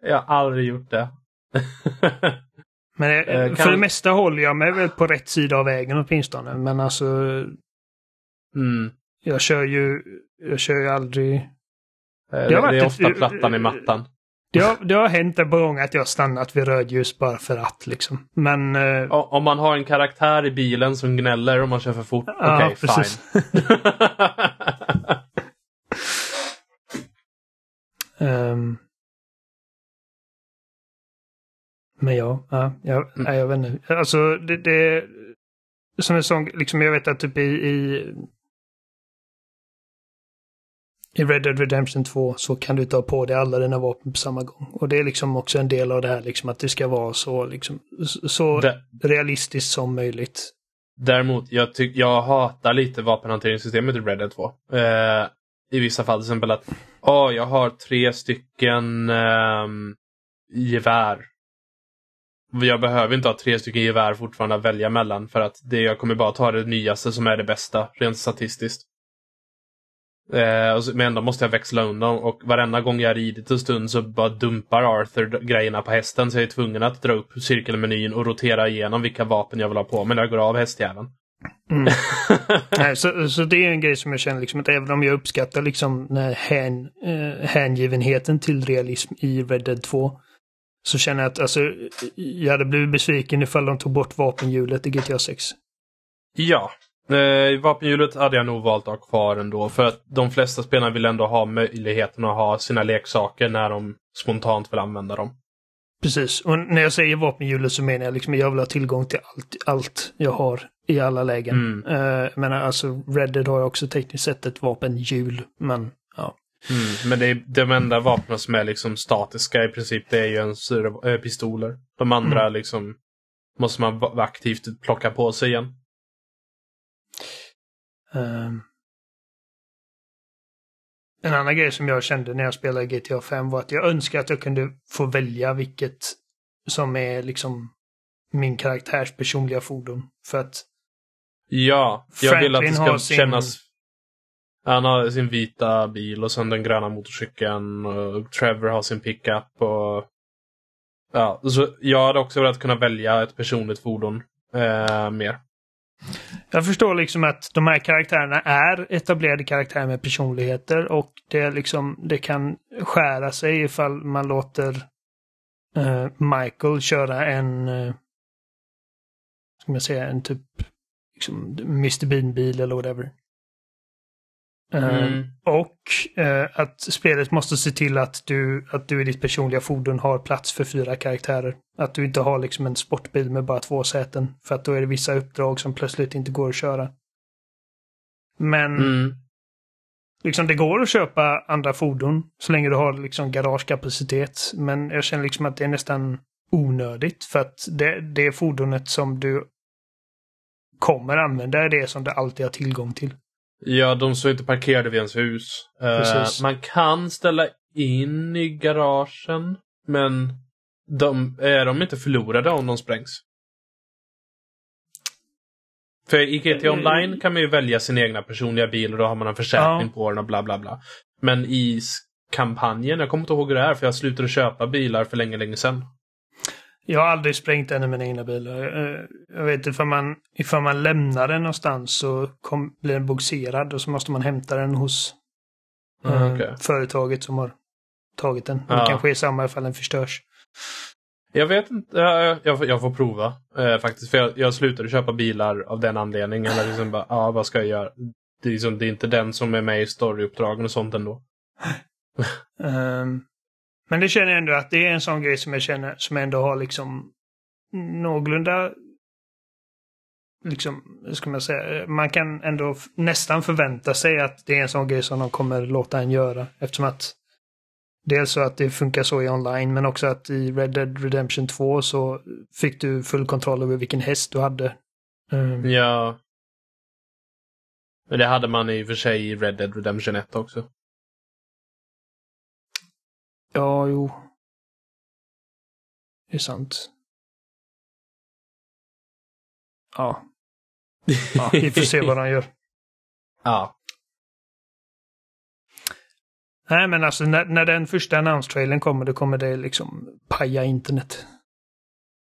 Speaker 2: jag har aldrig gjort det. *laughs*
Speaker 1: men det, eh, för kan... det mesta håller jag mig väl på rätt sida av vägen åtminstone. Men alltså...
Speaker 2: Mm.
Speaker 1: jag kör ju, jag kör ju aldrig...
Speaker 2: Eh, Det,
Speaker 1: varit
Speaker 2: det är ofta plattan i mattan.
Speaker 1: Det har, det har hänt en gång att jag stannat vid rödljus bara för att liksom. Men... eh,
Speaker 2: Om man har en karaktär i bilen som gnäller om man kör för fort,
Speaker 1: Ja,
Speaker 2: okej,
Speaker 1: precis.
Speaker 2: fine. *laughs*
Speaker 1: ehm, men ja, ja jag, nej, jag vet inte. Alltså det, det som en sån, liksom jag vet att typ i, i i Red Dead Redemption 2 så kan du ta på dig alla dina vapen på samma gång. Och det är liksom också en del av det här liksom att det ska vara så liksom så-
Speaker 2: Dä-
Speaker 1: realistiskt som möjligt.
Speaker 2: Däremot, jag, tyck, jag hatar lite vapenhanteringssystemet i Red Dead 2. Eh, I vissa fall, till exempel att åh, jag har tre stycken ehm, gevär. Jag behöver inte ha tre stycken gevär fortfarande att välja mellan för att det, jag kommer bara ta det nyaste som är det bästa, rent statistiskt. Eh, men ändå måste jag växla undan och varenda gång jag ridit en stund så bara dumpar Arthur grejerna på hästen så jag är tvungen att dra upp cirkelmenyn och rotera igenom vilka vapen jag vill ha på mig när jag går av hästjäveln.
Speaker 1: Mm. *laughs* Nej, så, så det är en grej som jag känner liksom att även om jag uppskattar liksom den här hän, eh, hängivenheten till realism i Red Dead 2 så känner jag att alltså, jag hade blivit besviken ifall de tog bort vapenhjulet i GTA 6.
Speaker 2: Ja. Eh, vapenhjulet hade jag nog valt att ha kvar ändå. För att de flesta spelarna vill ändå ha möjligheten att ha sina leksaker när de spontant vill använda dem.
Speaker 1: Precis, och när jag säger vapenhjulet så menar jag liksom att jag vill ha tillgång till allt, allt jag har i alla lägen.
Speaker 2: Mm.
Speaker 1: Eh, men alltså Red Dead har också tekniskt sett ett vapenhjul, men ja.
Speaker 2: Mm. Men det är de enda vapnen som är liksom statiska i princip. Det är ju ens eh, pistoler. De andra liksom måste man aktivt plocka på sig igen.
Speaker 1: Ehm. En annan grej som jag kände när jag spelade GTA 5 var att jag önskar att jag kunde få välja vilket som är liksom min karaktärs personliga fordon. För att
Speaker 2: Ja, jag vill att det ska
Speaker 1: sin-
Speaker 2: kännas... Han har sin vita bil och sen den gröna motorcykeln. Och Trevor har sin pickup och... Ja, så jag hade också velat kunna välja ett personligt fordon eh, mer
Speaker 1: jag förstår liksom att de här karaktärerna är etablerade karaktärer med personligheter och det, liksom, det kan skära sig ifall man låter uh, Michael köra en, uh, ska man säga, en typ liksom Mr Bean-bil eller whatever. Eh,
Speaker 2: Mm.
Speaker 1: och eh, att spelet måste se till att du, att du i ditt personliga fordon har plats för fyra karaktärer. Att du inte har liksom en sportbil med bara två säten. För att då är det vissa uppdrag som plötsligt inte går att köra. Men
Speaker 2: Mm.
Speaker 1: liksom det går att köpa andra fordon så länge du har liksom garagekapacitet. Men jag känner liksom att det är nästan onödigt för att det, det fordonet som du kommer använda är det som du alltid har tillgång till.
Speaker 2: Ja, de står inte parkerade vid ens hus. Eh,
Speaker 1: Precis.
Speaker 2: man kan ställa in i garagen, men de, är de inte förlorade om de sprängs? För i GTA
Speaker 1: Eh,
Speaker 2: Online kan man ju välja sin egna personliga bil och då har man en försäkring
Speaker 1: Ja.
Speaker 2: på den och bla bla bla. Men i kampanjen, jag kommer inte ihåg hur det är för jag slutade köpa bilar för länge, länge sedan.
Speaker 1: Jag har aldrig sprängt en av mina egna bilar. Eh, Jag vet ifall man, ifall man lämnar den någonstans så kom, blir den bogserad och så måste man hämta den hos eh,
Speaker 2: Ah, okej.
Speaker 1: företaget som har tagit den.
Speaker 2: Ja.
Speaker 1: Det kanske är samma ifall den förstörs.
Speaker 2: Jag vet inte, jag, jag, får- jag får prova eh, faktiskt. För jag, jag slutade köpa bilar av den anledningen. Eller liksom bara, ja vad ska jag göra? Det är, liksom, det är inte den som är med i storyuppdragen och sånt ändå.
Speaker 1: Ehm, men det känner jag ändå att det är en sån grej som jag känner som ändå har liksom någorlunda liksom, hur ska man säga, man kan ändå nästan förvänta sig att det är en sån grej som de kommer låta en göra. Eftersom att dels så att det funkar så i online men också att i Red Dead Redemption 2 så fick du full kontroll över vilken häst du hade. Ehm,
Speaker 2: Ja. Men det hade man i och för sig i Red Dead Redemption 1 också.
Speaker 1: Ja, jo. Det är sant. Ja. ja vi får se vad de gör. *laughs*
Speaker 2: Ja.
Speaker 1: Nej, men alltså när, när den första announce-trailern kommer, då kommer det liksom paja internet.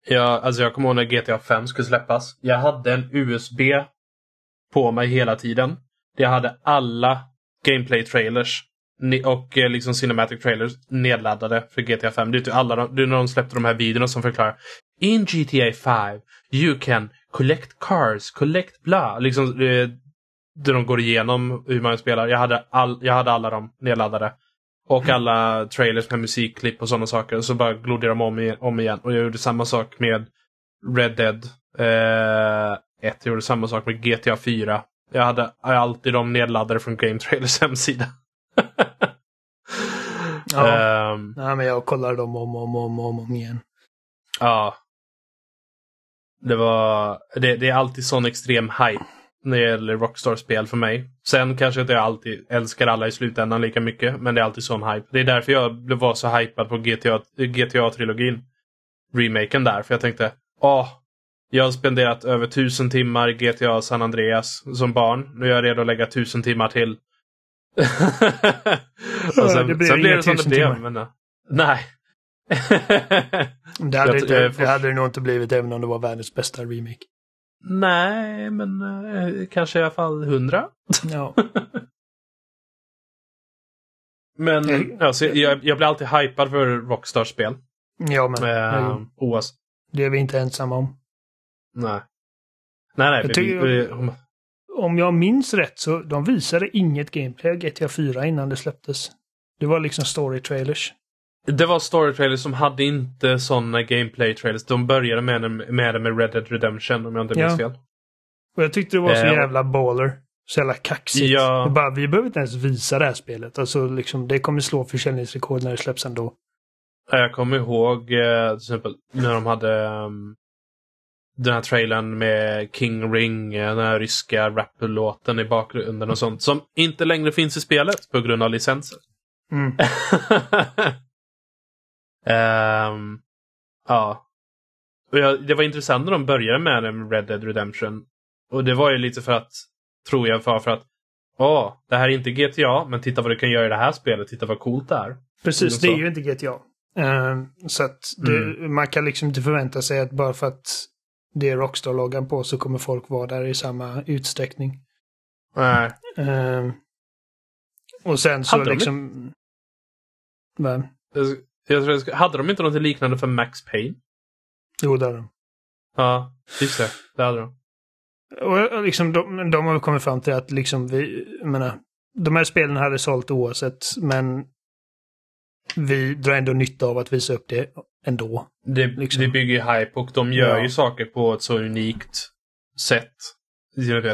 Speaker 2: Ja, alltså jag kommer ihåg när GTA 5 skulle släppas. Jag hade en USB på mig hela tiden. Jag hade alla gameplay-trailers och eh, liksom cinematic trailers nedladdade för GTA 5. Det är, typ alla de, det är när de släppte de här videorna som förklarar In GTA 5 you can collect cars, collect bla. Liksom, eh, där de går igenom hur man spelar. Jag hade, all, jag hade alla dem nedladdade. Och mm. alla trailers med musikklipp och sådana saker. Så bara glodde jag dem om, om igen. Och jag gjorde samma sak med Red Dead eh, 1. Jag gjorde samma sak med GTA 4. Jag hade alltid dem nedladdade från Game Trailers hemsida.
Speaker 1: Ja. Um, Nej, men jag kollar dem om och om, om, om, om igen.
Speaker 2: Ja. Det var... Det, det är alltid sån extrem hype när det gäller Rockstar-spel för mig. Sen kanske inte jag alltid älskar alla i slutändan lika mycket, men det är alltid sån hype. Det är därför jag var så hypad på GTA, GTA-trilogin. Remaken där, för jag tänkte, åh, jag har spenderat över tusen timmar i GTA San Andreas som barn. Nu är jag redo att lägga tusen timmar till. *laughs* och sen, det blir sen blev det som det blev. Men, nej.
Speaker 1: det, hade, *laughs* det, det hade det nog inte blivit även om det var världens bästa remake.
Speaker 2: Nej, men eh, kanske i alla fall hundra.
Speaker 1: Ja. *laughs*
Speaker 2: men jag, alltså, jag, jag blir alltid hypad för Rockstar-spel.
Speaker 1: Ja, men.
Speaker 2: Eh.
Speaker 1: Det är vi inte ensamma om.
Speaker 2: Nej. Nej, nej.
Speaker 1: Tycker, vi, vi, om jag minns rätt så de visade inget gameplay GTA 4 innan det släpptes. Det var liksom story trailers.
Speaker 2: Det var story trailers som hade inte sådana gameplay trailers. De började med det med, med Red Dead Redemption om jag inte minns ja. fel.
Speaker 1: Och jag tyckte det var så äh, jävla baller. Så jävla kaxigt. Ja. bara, vi behöver inte ens visa det här spelet. Alltså liksom, det kommer slå försäljningsrekord när det släpps ändå.
Speaker 2: Jag kommer ihåg eh, till exempel när de hade um, den här trailern med King Ring, den här ryska rap-låten i bakgrunden och sånt. Som inte längre finns i spelet på grund av licenser.
Speaker 1: Mm.
Speaker 2: um, *laughs* ja. Och jag, det var intressant när de började med den Red Dead Redemption. Och det var ju lite för att, tror jag, för, för att Åh, det här är inte GTA, men titta vad du kan göra i det här spelet. Titta vad coolt det är.
Speaker 1: Precis, det är ju inte GTA. Uh, ehm, så att det, mm. man kan liksom inte förvänta sig att bara för att det är Rockstar-loggan på så kommer folk vara där i samma utsträckning.
Speaker 2: Nej.
Speaker 1: Uh, och sen så hade liksom...
Speaker 2: De Jag tror, hade de inte något liknande för Max Payne?
Speaker 1: Jo, det hade de.
Speaker 2: Ja, just det. Det hade de.
Speaker 1: Och liksom, de, de har kommit fram till att liksom vi, menar, de här spelen hade sålt oavsett, men vi drar ändå nytta av att visa upp det ändå.
Speaker 2: Det, liksom. det bygger hype och de gör ja. ju saker på ett så unikt sätt.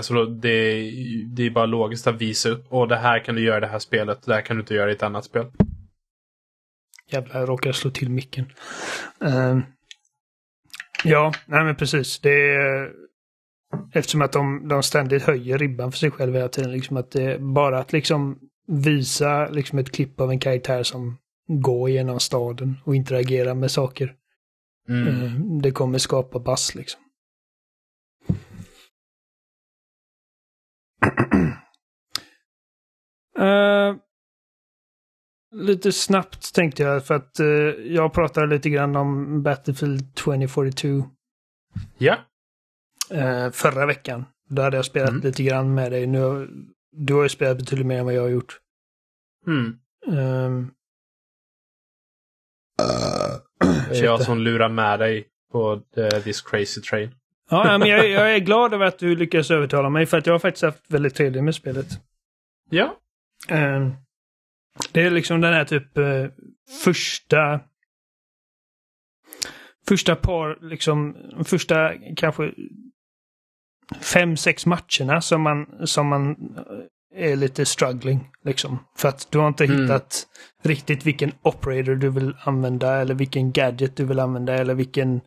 Speaker 2: Så då, det, det är bara logiskt att visa upp. Och det här kan du göra i det här spelet. Det här kan du inte göra i ett annat spel.
Speaker 1: Jävlar, jag råkade slå till micken. Uh, ja, nej men precis. Det är, eftersom att de, de ständigt höjer ribban för sig själva hela tiden. Liksom att det, bara att liksom visa liksom ett klipp av en karaktär som gå genom staden och interagera med saker. Mm. Eh, det kommer skapa bass liksom. uh, *clears throat* lite snabbt tänkte jag för att uh, jag pratade lite grann om Battlefield 2042.
Speaker 2: Ja.
Speaker 1: Uh, förra veckan. Då hade jag spelat mm. lite grann med dig. Nu, du har ju spelat betydligt mer än vad jag har gjort.
Speaker 2: Mm. *clears throat* Det är jag som lurar med dig på the, this crazy train.
Speaker 1: Ja, men jag, *laughs* jag, är glad över att du lyckas övertala mig för att jag har faktiskt haft väldigt trevligt med spelet.
Speaker 2: Ja.
Speaker 1: Uh, det är liksom den här typ uh, första första par, liksom första kanske fem, sex matcherna som man, som man är lite struggling. Liksom. För att du har inte mm. hittat riktigt vilken operator du vill använda eller vilken gadget du vill använda eller vilken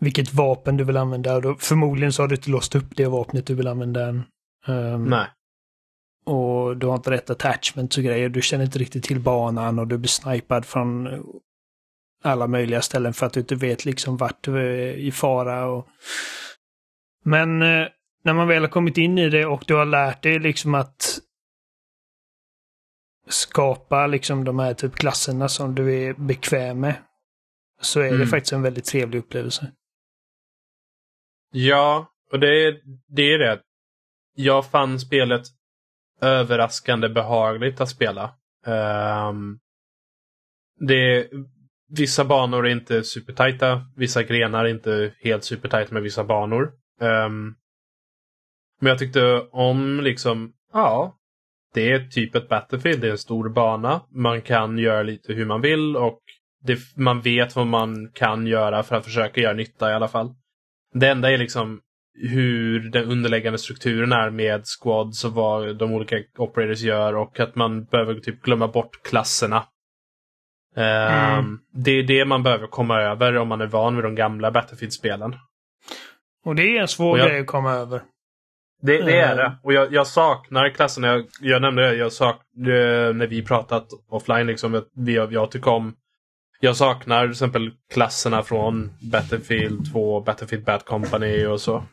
Speaker 1: vilket vapen du vill använda. Då, förmodligen så har du inte låst upp det vapnet du vill använda än. Um,
Speaker 2: Nej.
Speaker 1: Och du har inte rätt attachment och grejer. Du känner inte riktigt till banan och du blir snipad från alla möjliga ställen för att du inte vet liksom vart du är i fara. Och... Men eh, när man väl har kommit in i det och du har lärt dig liksom att skapa liksom de här typ klasserna som du är bekväm med. Så är mm. det faktiskt en väldigt trevlig upplevelse.
Speaker 2: Ja, och det är det. Är det. Jag fann spelet överraskande behagligt att spela. Um, det, vissa banor är inte supertajta. Vissa grenar är inte helt supertajta med vissa banor. Um, men jag tyckte om liksom, ja, det är typ ett Battlefield. Det är en stor bana. Man kan göra lite hur man vill och det, man vet vad man kan göra för att försöka göra nytta i alla fall. Det enda är liksom hur den underliggande strukturen är med squads och vad de olika operators gör och att man behöver typ glömma bort klasserna. Mm. Um, det är det man behöver komma över om man är van vid de gamla Battlefield-spelen.
Speaker 1: Och det är en svår jag, grej att komma över.
Speaker 2: Det, det är det. Och jag, jag saknar klasserna. Jag, jag nämnde det, jag sak, när vi pratat offline, liksom, vi, jag tycker om jag saknar till exempel klasserna från Battlefield 2, Battlefield Bad Company och så.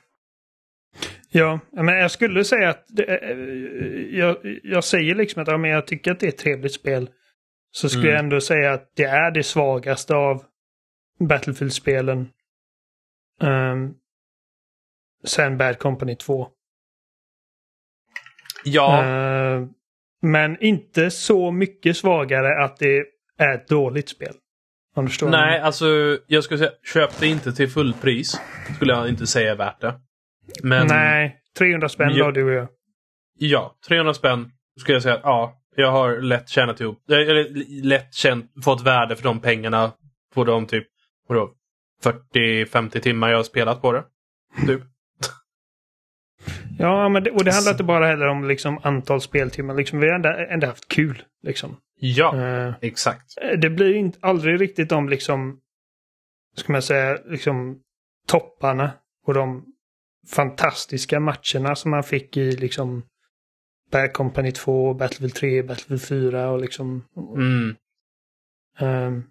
Speaker 1: Ja, men jag skulle säga att det, eh, jag, jag säger liksom att ja, men jag tycker att det är ett trevligt spel. Så skulle mm. jag ändå säga att det är det svagaste av Battlefield-spelen. Um, sen Bad Company 2.
Speaker 2: Ja.
Speaker 1: Uh, men inte så mycket svagare att det är ett dåligt spel.
Speaker 2: Om du förstår Nej, alltså jag skulle säga köp det inte till fullpris. Skulle jag inte säga är värt det.
Speaker 1: Men... Nej, 300 spänn ja, du och jag.
Speaker 2: Ja, 300 spänn skulle jag säga. Ja, jag har lätt tjänat ihop. Eller lätt känt, fått värde för de pengarna på de typ 40-50 timmar jag har spelat på det. Typ.
Speaker 1: Ja, men det, och det handlar inte bara heller om liksom antal speltimmar. Liksom, vi har ändå, ändå haft kul. Liksom.
Speaker 2: Ja, uh, exakt.
Speaker 1: Det blir inte, aldrig riktigt de liksom, ska man säga, liksom topparna och de fantastiska matcherna som man fick i liksom Bad Company 2, Battlefield 3, Battlefield 4 och liksom...
Speaker 2: Mm.
Speaker 1: Um,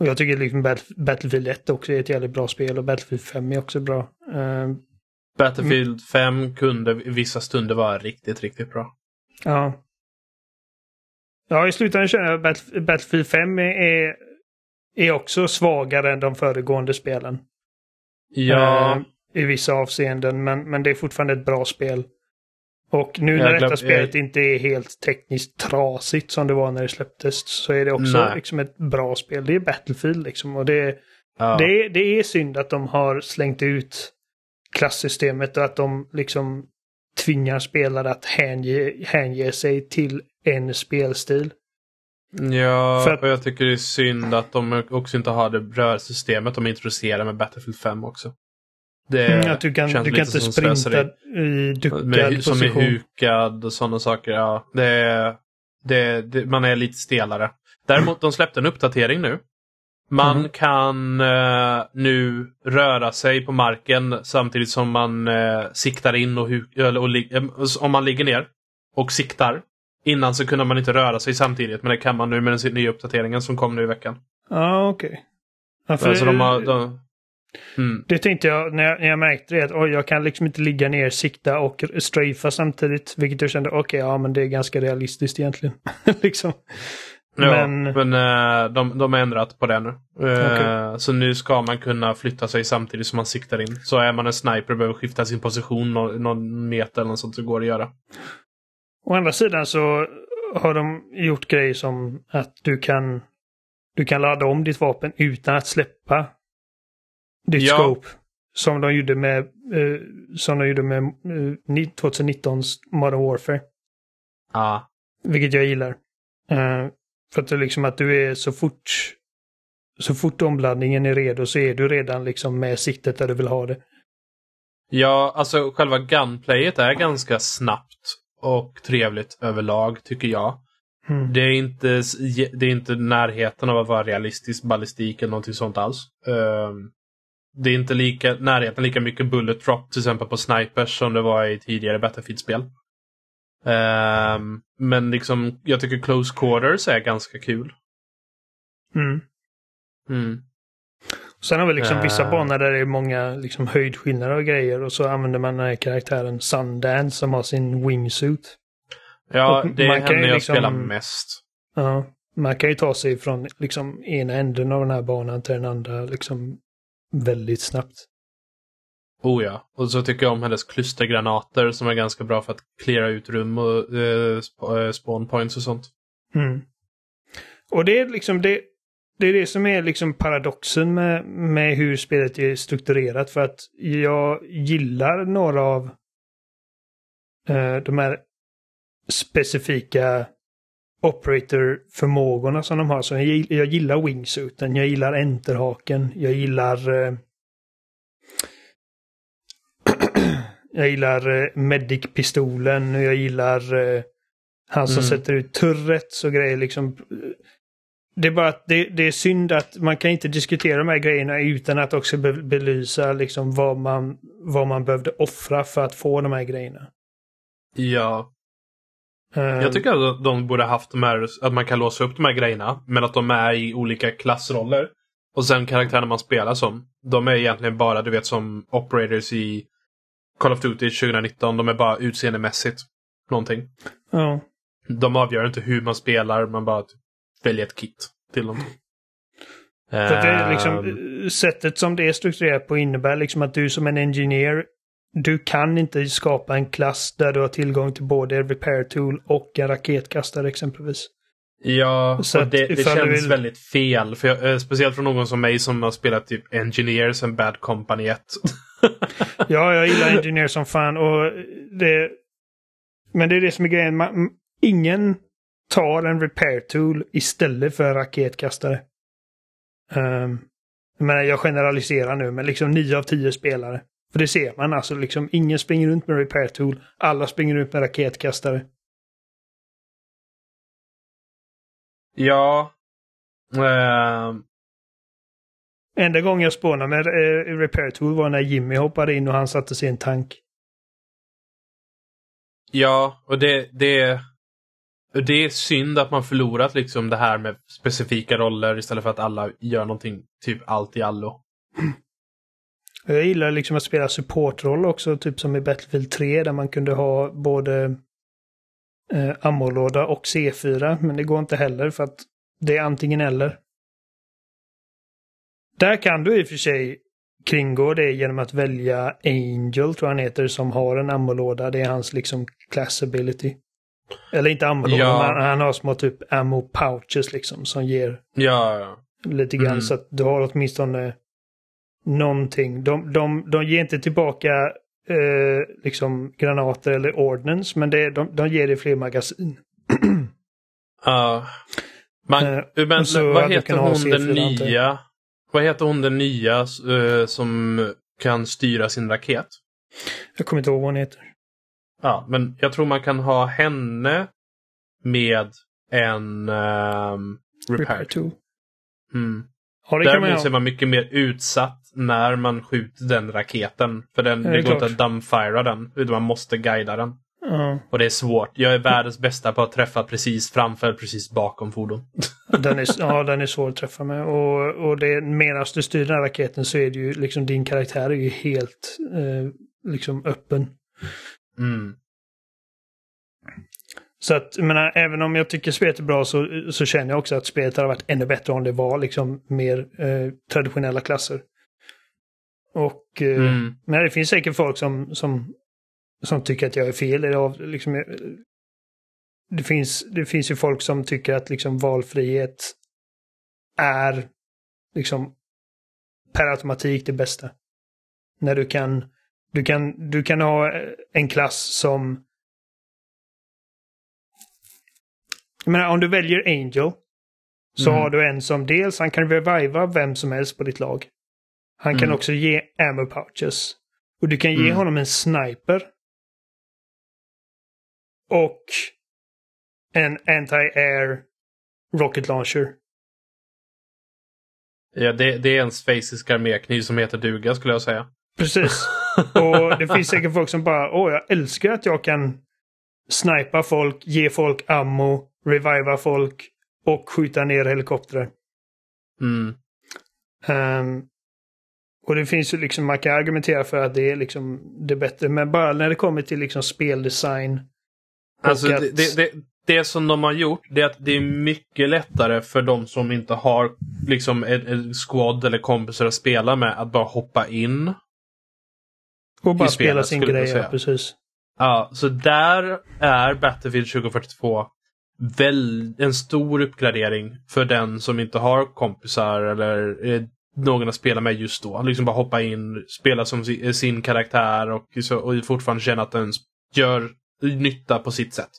Speaker 1: och jag tycker liksom Battlefield 1 också är ett jävligt bra spel och Battlefield 5 är också bra. Um,
Speaker 2: Battlefield 5 kunde vissa stunder vara riktigt, riktigt bra.
Speaker 1: Ja. Ja, i slutändan känner jag att Battlefield 5 är, är också svagare än de föregående spelen.
Speaker 2: Ja. Uh,
Speaker 1: I vissa avseenden, men, men det är fortfarande ett bra spel. Och nu när detta spelet jag... inte är helt tekniskt trasigt som det var när det släpptes så är det också liksom ett bra spel. Det är Battlefield liksom och det, ja. det, det är synd att de har slängt ut klassystemet och att de liksom tvingar spelare att hänge, hänge sig till en spelstil.
Speaker 2: Ja, att, och jag tycker det är synd att de också inte har det rörsystemet de introducerar med Battlefield 5 också.
Speaker 1: Det mm, att du kan, du kan inte sprinta i duckad med,
Speaker 2: Som är hukad och sådana saker. Ja, det, det, det, man är lite stelare. Däremot, de släppte en uppdatering nu. Man mm. kan uh, nu röra sig på marken samtidigt som man uh, siktar in och, eller, och uh, om man ligger ner och siktar. Innan så kunde man inte röra sig samtidigt men det kan man nu med den nya uppdateringen som kom nu i veckan.
Speaker 1: Ja, ah, okej. Okay.
Speaker 2: Ja, för... alltså de har, de,
Speaker 1: Mm. Det tänkte jag när, jag när jag märkte det. Att, oj, jag kan liksom inte ligga ner, sikta och strafa samtidigt. Vilket jag kände, okej, okay, ja men det är ganska realistiskt egentligen. *laughs* liksom.
Speaker 2: Ja, men, men uh, de, de har ändrat på det nu. Uh, okay. Så nu ska man kunna flytta sig samtidigt som man siktar in. Så är man en sniper och behöver skifta sin position någon, någon meter eller något sånt så går det att göra.
Speaker 1: Å andra sidan så har de gjort grejer som att du kan du kan ladda om ditt vapen utan att släppa ditt ja. scope. Som de gjorde med, eh, som de gjorde med eh, 2019s Modern Warfare.
Speaker 2: Ja.
Speaker 1: Vilket jag gillar. För att det är liksom att du är så fort så fort omladdningen är redo så är du redan liksom med siktet där du vill ha det.
Speaker 2: Ja, alltså själva gunplayet är ganska snabbt och trevligt överlag tycker jag. Mm. Det, är inte, det är inte närheten av att vara realistisk ballistik eller någonting sånt alls. Um, det är inte lika, närheten lika mycket bullet drop till exempel på snipers som det var i tidigare Battlefield-spel. Um, men liksom, jag tycker close quarters är ganska kul.
Speaker 1: Mm.
Speaker 2: Mm.
Speaker 1: Sen har vi liksom uh, vissa banor där det är många liksom höjdskillnader och grejer och så använder man den här karaktären Sundance som har sin wingsuit.
Speaker 2: Ja, och det är henne jag liksom, spelar mest.
Speaker 1: Ja, man kan ju ta sig från liksom ena änden av den här banan till den andra liksom väldigt snabbt.
Speaker 2: Oh ja. Och så tycker jag om hennes klustergranater som är ganska bra för att klära ut rum och eh, eh, spawn points och sånt.
Speaker 1: Mm. Och det är liksom det, det är det som är liksom paradoxen med, med hur spelet är strukturerat. För att jag gillar några av eh, de här specifika operator-förmågorna som de har. Så jag, jag gillar wingsuiten, jag gillar enterhaken, jag gillar eh, jag gillar eh, medic-pistolen, jag gillar eh, han som
Speaker 2: Mm.
Speaker 1: sätter ut turrets och grejer liksom. Det är bara att det, det är synd att man kan inte diskutera de här grejerna utan att också be belysa liksom vad man, vad man behövde offra för att få de här grejerna.
Speaker 2: Ja.
Speaker 1: Eh,
Speaker 2: Jag tycker att de borde haft de här, att man kan låsa upp de här grejerna, men att de är i olika klassroller. Och sen karaktärerna man spelar som, de är egentligen bara, du vet som operators i Call of Duty 2019, de är bara utseendemässigt någonting.
Speaker 1: Ja.
Speaker 2: De avgör inte hur man spelar, man bara typ väljer ett kit till dem.
Speaker 1: För det är liksom, eh, sättet som det är strukturerat på innebär liksom att du som en engineer, du kan inte skapa en klass där du har tillgång till både en repair tool och en raketkastare exempelvis.
Speaker 2: Ja,
Speaker 1: Så
Speaker 2: och det, det känns
Speaker 1: vill-
Speaker 2: väldigt fel. För jag, eh, speciellt från någon som mig som har spelat typ Engineer sen Bad Company 1. *laughs*
Speaker 1: Ja, jag gillar Engineer som fan och det... Men det är det som är grejen. Man, ingen tar en repair tool istället för raketkastare. Um, jag menar, jag generaliserar nu, men liksom 9 av 10 spelare. För det ser man alltså, liksom ingen springer runt med repair tool. Alla springer runt med raketkastare.
Speaker 2: Ja. ehm,
Speaker 1: Enda gången jag spånade med eh, repair tool var när Jimmy hoppade in och han satte sig i en tank.
Speaker 2: ja, och det, det, det är synd att man förlorat liksom det här med specifika roller istället för att alla gör någonting typ allt i allo.
Speaker 1: Jag gillar liksom att spela supportroll också, typ som i Battlefield 3 där man kunde ha både eh, ammolåda och C4, men det går inte heller för att det är antingen eller. Där kan du i och för sig kringgå det genom att välja Angel, tror han heter, som har en ammolåda. Det är hans liksom class ability. Eller inte ammolåda,
Speaker 2: Ja.
Speaker 1: men han har små typ ammo pouches liksom som ger
Speaker 2: Ja, ja.
Speaker 1: lite grann
Speaker 2: Mm.
Speaker 1: så att du har åtminstone någonting. De, de, de ger inte tillbaka eh, liksom granater eller ordnance men det, de, de ger dig fler magasin. *clears throat*
Speaker 2: Ja. man,
Speaker 1: Eh,
Speaker 2: men
Speaker 1: så
Speaker 2: vad heter hon den
Speaker 1: C4 antar jag.
Speaker 2: nya? Vad heter hon den nya eh, som kan styra sin raket?
Speaker 1: Jag kommer inte ihåg vad hon heter.
Speaker 2: Ja, men jag tror man kan ha henne med en um,
Speaker 1: Repair
Speaker 2: repair.
Speaker 1: tool.
Speaker 2: Mm.
Speaker 1: Ja, det man ha.
Speaker 2: man mycket mer utsatt när man skjuter den raketen. För den,
Speaker 1: Ja,
Speaker 2: det
Speaker 1: det
Speaker 2: går inte att dumbfira den, utan man måste guida den.
Speaker 1: Ja,
Speaker 2: Och det är svårt. Jag är världens bästa på att träffa precis framför, precis bakom fordon. *laughs*
Speaker 1: den är, ja, den är svår att träffa med. Och, och det, medan du styr den här raketen så är det ju liksom din karaktär är ju helt eh, liksom öppen.
Speaker 2: Mm.
Speaker 1: Så att, jag menar, även om jag tycker spelet är bra så, så känner jag också att spelet hade varit ännu bättre om det var liksom mer eh, traditionella klasser. Och, eh,
Speaker 2: Mm.
Speaker 1: Men det finns säkert folk som, som, som tycker att jag är fel. Eller av, liksom, eh, det, finns, det finns ju folk som tycker att liksom valfrihet är liksom per automatik det bästa. När du kan, du kan, du kan ha en klass som Jag menar, om du väljer Angel så
Speaker 2: Mm.
Speaker 1: har du en som dels han kan reviva vem som helst på ditt lag. Han kan
Speaker 2: Mm.
Speaker 1: också ge ammo pouches. Och du kan ge
Speaker 2: Mm.
Speaker 1: honom en sniper. Och en anti-air rocket launcher.
Speaker 2: Ja, det, det är en schweizisk armékniv som heter duga skulle jag säga.
Speaker 1: Precis. *laughs* Och det finns säkert folk som bara, åh jag älskar att jag kan snipa folk, ge folk ammo, reviva folk och skjuta ner helikoptrar.
Speaker 2: Mm.
Speaker 1: Ehm, och det finns ju liksom, man kan argumentera för att det är liksom det bättre. Men bara när det kommer till liksom speldesign.
Speaker 2: Alltså
Speaker 1: att-
Speaker 2: det, det, det, som de har gjort det är att det är mycket lättare för de som inte har liksom en, en squad eller kompisar att spela med att bara hoppa in.
Speaker 1: Och bara spela sin grej, ja, precis.
Speaker 2: Ja, så där är Battlefield 2042 väl, en stor uppgradering för den som inte har kompisar eller eh, någon att spela med just då. Liksom bara hoppa in, spela som si, sin karaktär och, så, och fortfarande känna att den gör nytta på sitt sätt.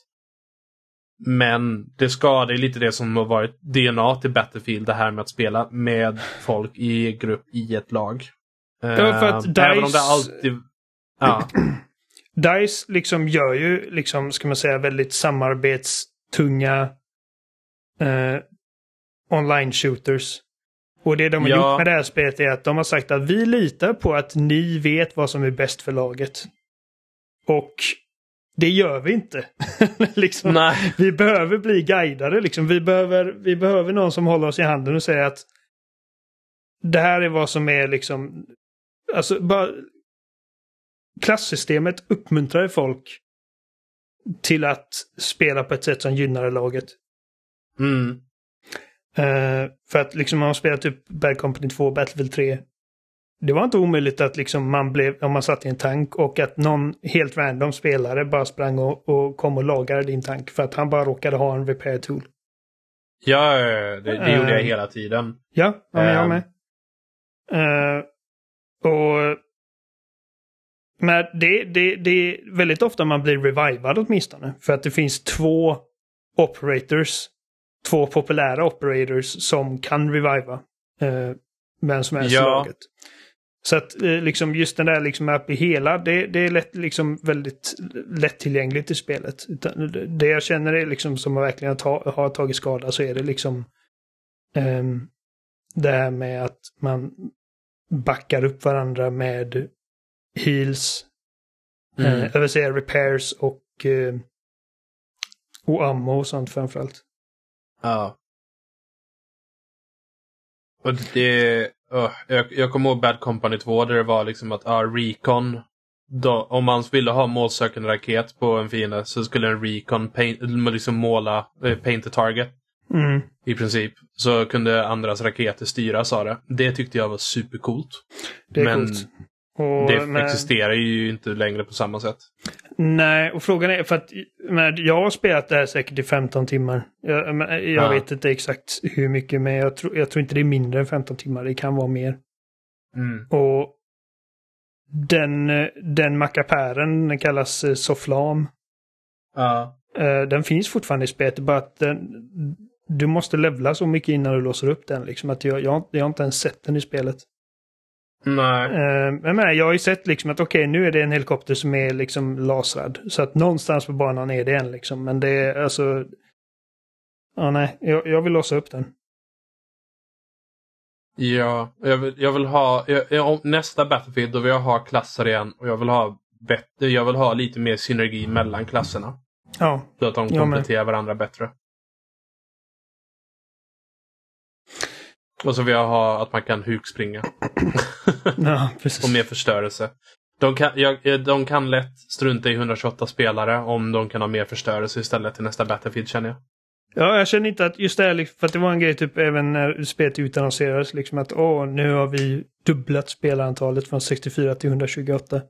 Speaker 2: Men det ska, det är lite det som har varit DNA till Battlefield, det här med att spela med folk i grupp i ett lag.
Speaker 1: Ja, för att
Speaker 2: Eh, Även om
Speaker 1: DICE-
Speaker 2: det alltid... Ja. *clears throat*
Speaker 1: DICE liksom gör ju, liksom, ska man säga, väldigt samarbetstunga eh, online-shooters. Och det de har
Speaker 2: Ja.
Speaker 1: gjort med det här spelet är att de har sagt att vi litar på att ni vet vad som är bäst för laget. Och det gör vi inte. *laughs* liksom,
Speaker 2: Nej.
Speaker 1: Vi behöver bli guidade. Liksom. Vi, behöver, vi behöver någon som håller oss i handen och säger att det här är vad som är liksom... Alltså bara... Klasssystemet uppmuntrar folk till att spela på ett sätt som gynnar laget.
Speaker 2: Mm.
Speaker 1: Eh, för att liksom om man spelar typ Bad Company 2 Battlefield 3. Det var inte omöjligt att liksom man blev, om man satt i en tank och att någon helt random spelare bara sprang och, och kom och lagade din tank för att han bara råkade ha en repair tool.
Speaker 2: Ja, det, det gjorde jag
Speaker 1: Eh.
Speaker 2: hela tiden.
Speaker 1: Ja, ja men jag
Speaker 2: Ehm.
Speaker 1: med. Eh, och men det, det, det är väldigt ofta man blir revivad åtminstone. För att det finns två operators. Två populära operators som kan reviva. Uh, vem som helst
Speaker 2: Ja.
Speaker 1: laget. Så att eh, liksom just den där liksom i hela, det, det är lätt, liksom väldigt lättillgängligt i spelet. Utan Det jag känner är liksom som att verkligen ta, har tagit skada så är det liksom ehm, det här med att man backar upp varandra med heals,
Speaker 2: Mm.
Speaker 1: eh, jag vill säga repairs och, eh, och ammo och sånt framförallt.
Speaker 2: Ja. Och det... öh, jag, jag kommer ihåg Bad Company 2 där det var liksom att ah, Recon. Då, om man ville ha målsökande raket på en fiende så skulle en Recon paint, liksom måla, eh, paint a target
Speaker 1: Mm,
Speaker 2: i princip. Så kunde andras raketer styras av det. Det tyckte jag var supercoolt.
Speaker 1: det är
Speaker 2: Men
Speaker 1: coolt. Och
Speaker 2: det
Speaker 1: med-
Speaker 2: existerar ju inte längre på samma sätt.
Speaker 1: Nej, och frågan är för att men jag har spelat det här säkert i 15 timmar. Jag, men jag
Speaker 2: Ja.
Speaker 1: vet inte exakt hur mycket, men jag, tror jag tror inte det är mindre än 15 timmar. Det kan vara mer.
Speaker 2: Mm.
Speaker 1: Och den, den mackapären den kallas eh, Soflam.
Speaker 2: Ja.
Speaker 1: Eh, Den finns fortfarande i spelet, bara att den, du måste levla så mycket innan du låser upp den. Liksom, att jag, jag, jag har inte ens sett den i spelet.
Speaker 2: Nej.
Speaker 1: Eh, Men jag, har ju sett liksom att okej, nu är det en helikopter som är liksom lasrad. Så att någonstans på banan är det en liksom. Men det är alltså... Ja, nej. Jag, jag vill låsa upp den.
Speaker 2: Ja, jag vill, jag vill ha... Jag, nästa Battlefield då vill jag ha klasser igen och jag vill ha bättre, jag vill ha lite mer synergi mellan klasserna.
Speaker 1: Ja,
Speaker 2: Så att de kompletterar varandra bättre. Och så vill jag ha att man kan hukspringa. *clears throat*
Speaker 1: ja precis.
Speaker 2: och mer förstörelse. De kan, jag, de kan lätt strunta i 128 spelare om de kan ha mer förstörelse istället till nästa Battlefield känner jag.
Speaker 1: Ja, jag känner inte att just det här, liksom, för att det var en grej typ även när spelet utannonserades, liksom att åh, nu har vi dubblat spelarantalet från 64 till 128.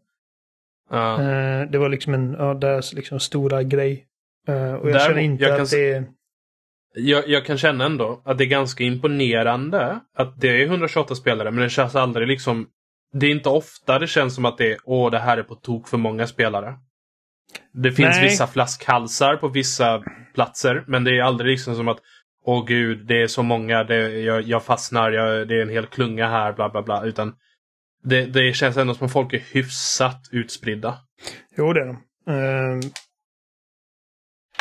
Speaker 2: Ja.
Speaker 1: Eh, det var liksom en, ja, deras liksom stora grej. Eh, och jag
Speaker 2: Där-
Speaker 1: känner inte
Speaker 2: jag kan
Speaker 1: att det är...
Speaker 2: Jag, jag kan känna ändå att det är ganska imponerande att det är 128 spelare men det känns aldrig liksom... Det är inte ofta det känns som att det är åh det här är på tok för många spelare. Det finns
Speaker 1: Nej.
Speaker 2: vissa flaskhalsar på vissa platser men det är aldrig liksom som att åh gud det är så många, det, jag, jag fastnar, jag, det är en hel klunga här bla bla bla. Utan det, det känns ändå som att folk är hyfsat utspridda.
Speaker 1: Jo, det är de. Ehm,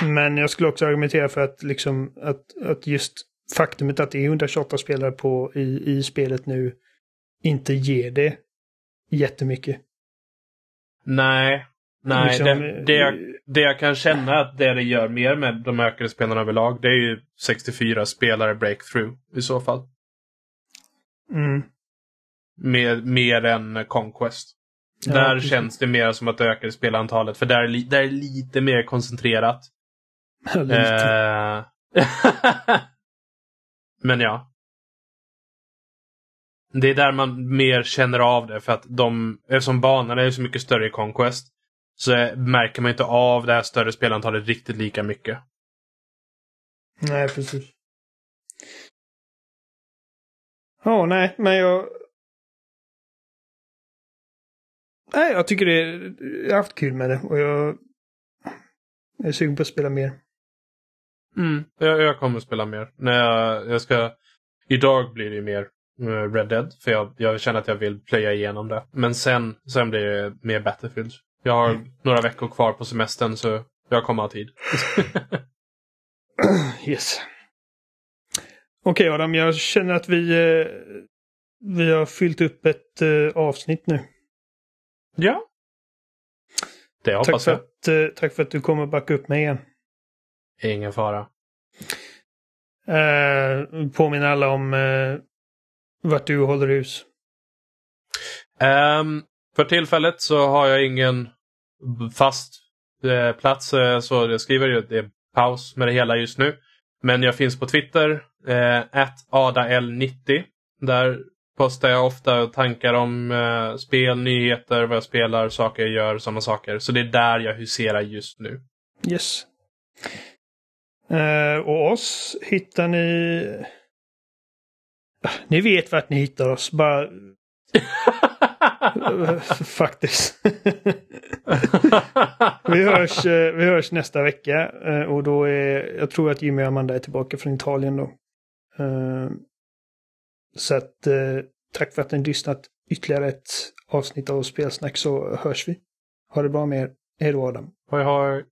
Speaker 1: men jag skulle också argumentera för att, liksom, att, att just faktumet att det är 128 spelare på, i, i spelet nu inte ger det jättemycket.
Speaker 2: Nej. Nej,
Speaker 1: Liksom,
Speaker 2: det, det, jag, det jag kan känna att det det gör mer med de ökade spelarna överlag, det är ju 64 spelare breakthrough i så fall.
Speaker 1: Mm.
Speaker 2: Mer, mer än Conquest.
Speaker 1: Ja,
Speaker 2: där
Speaker 1: precis.
Speaker 2: känns det mer som att det ökade spelantalet, för där där är lite mer koncentrerat. *laughs*
Speaker 1: Lite.
Speaker 2: Eh, *laughs* Men ja. det är där man mer känner av det för att de, eftersom banorna är så mycket större i Conquest så märker man inte av det här större spelantalet riktigt lika mycket.
Speaker 1: Nej, precis. Ja, oh, nej, men jag... Nej, jag tycker det... Jag har haft kul med det och jag... Jag är sugen på att spela mer.
Speaker 2: Mm, jag, jag kommer att spela mer. När jag, jag ska... Idag blir det mer eh, Red Dead. För jag, jag känner att jag vill plöja igenom det. Men sen, sen blir det mer Battlefield. Jag har mm. några veckor kvar på semestern så jag kommer ha tid. *clears throat*
Speaker 1: yes. Okej okay, Adam, jag känner att vi, eh, vi har fyllt upp ett eh, avsnitt nu.
Speaker 2: Ja. Det hoppas
Speaker 1: tack för jag. Att, tack för att du kommer backa upp mig igen.
Speaker 2: Ingen fara.
Speaker 1: Uh, påminner alla om uh, vart du håller hus.
Speaker 2: Um, för tillfället så har jag ingen fast uh, plats så jag skriver ju det är paus med det hela just nu. Men jag finns på Twitter, eh, adaL90. Där postar jag ofta tankar om eh, spel, nyheter, vad jag spelar, saker jag gör, sådana saker. Så det är där jag huserar just nu.
Speaker 1: Yes. Uh, och oss hittar ni... Ni vet vart ni hittar oss. Bara... *laughs* Faktiskt. vi, hörs, eh, vi hörs nästa vecka eh, och då är... Jag tror att Jimmy och Amanda är tillbaka från Italien då. Så att tack för att ni lyssnat ytterligare ett avsnitt av Spelsnack så hörs vi. Ha det bra med er. Hej då Adam.
Speaker 2: Hej hej.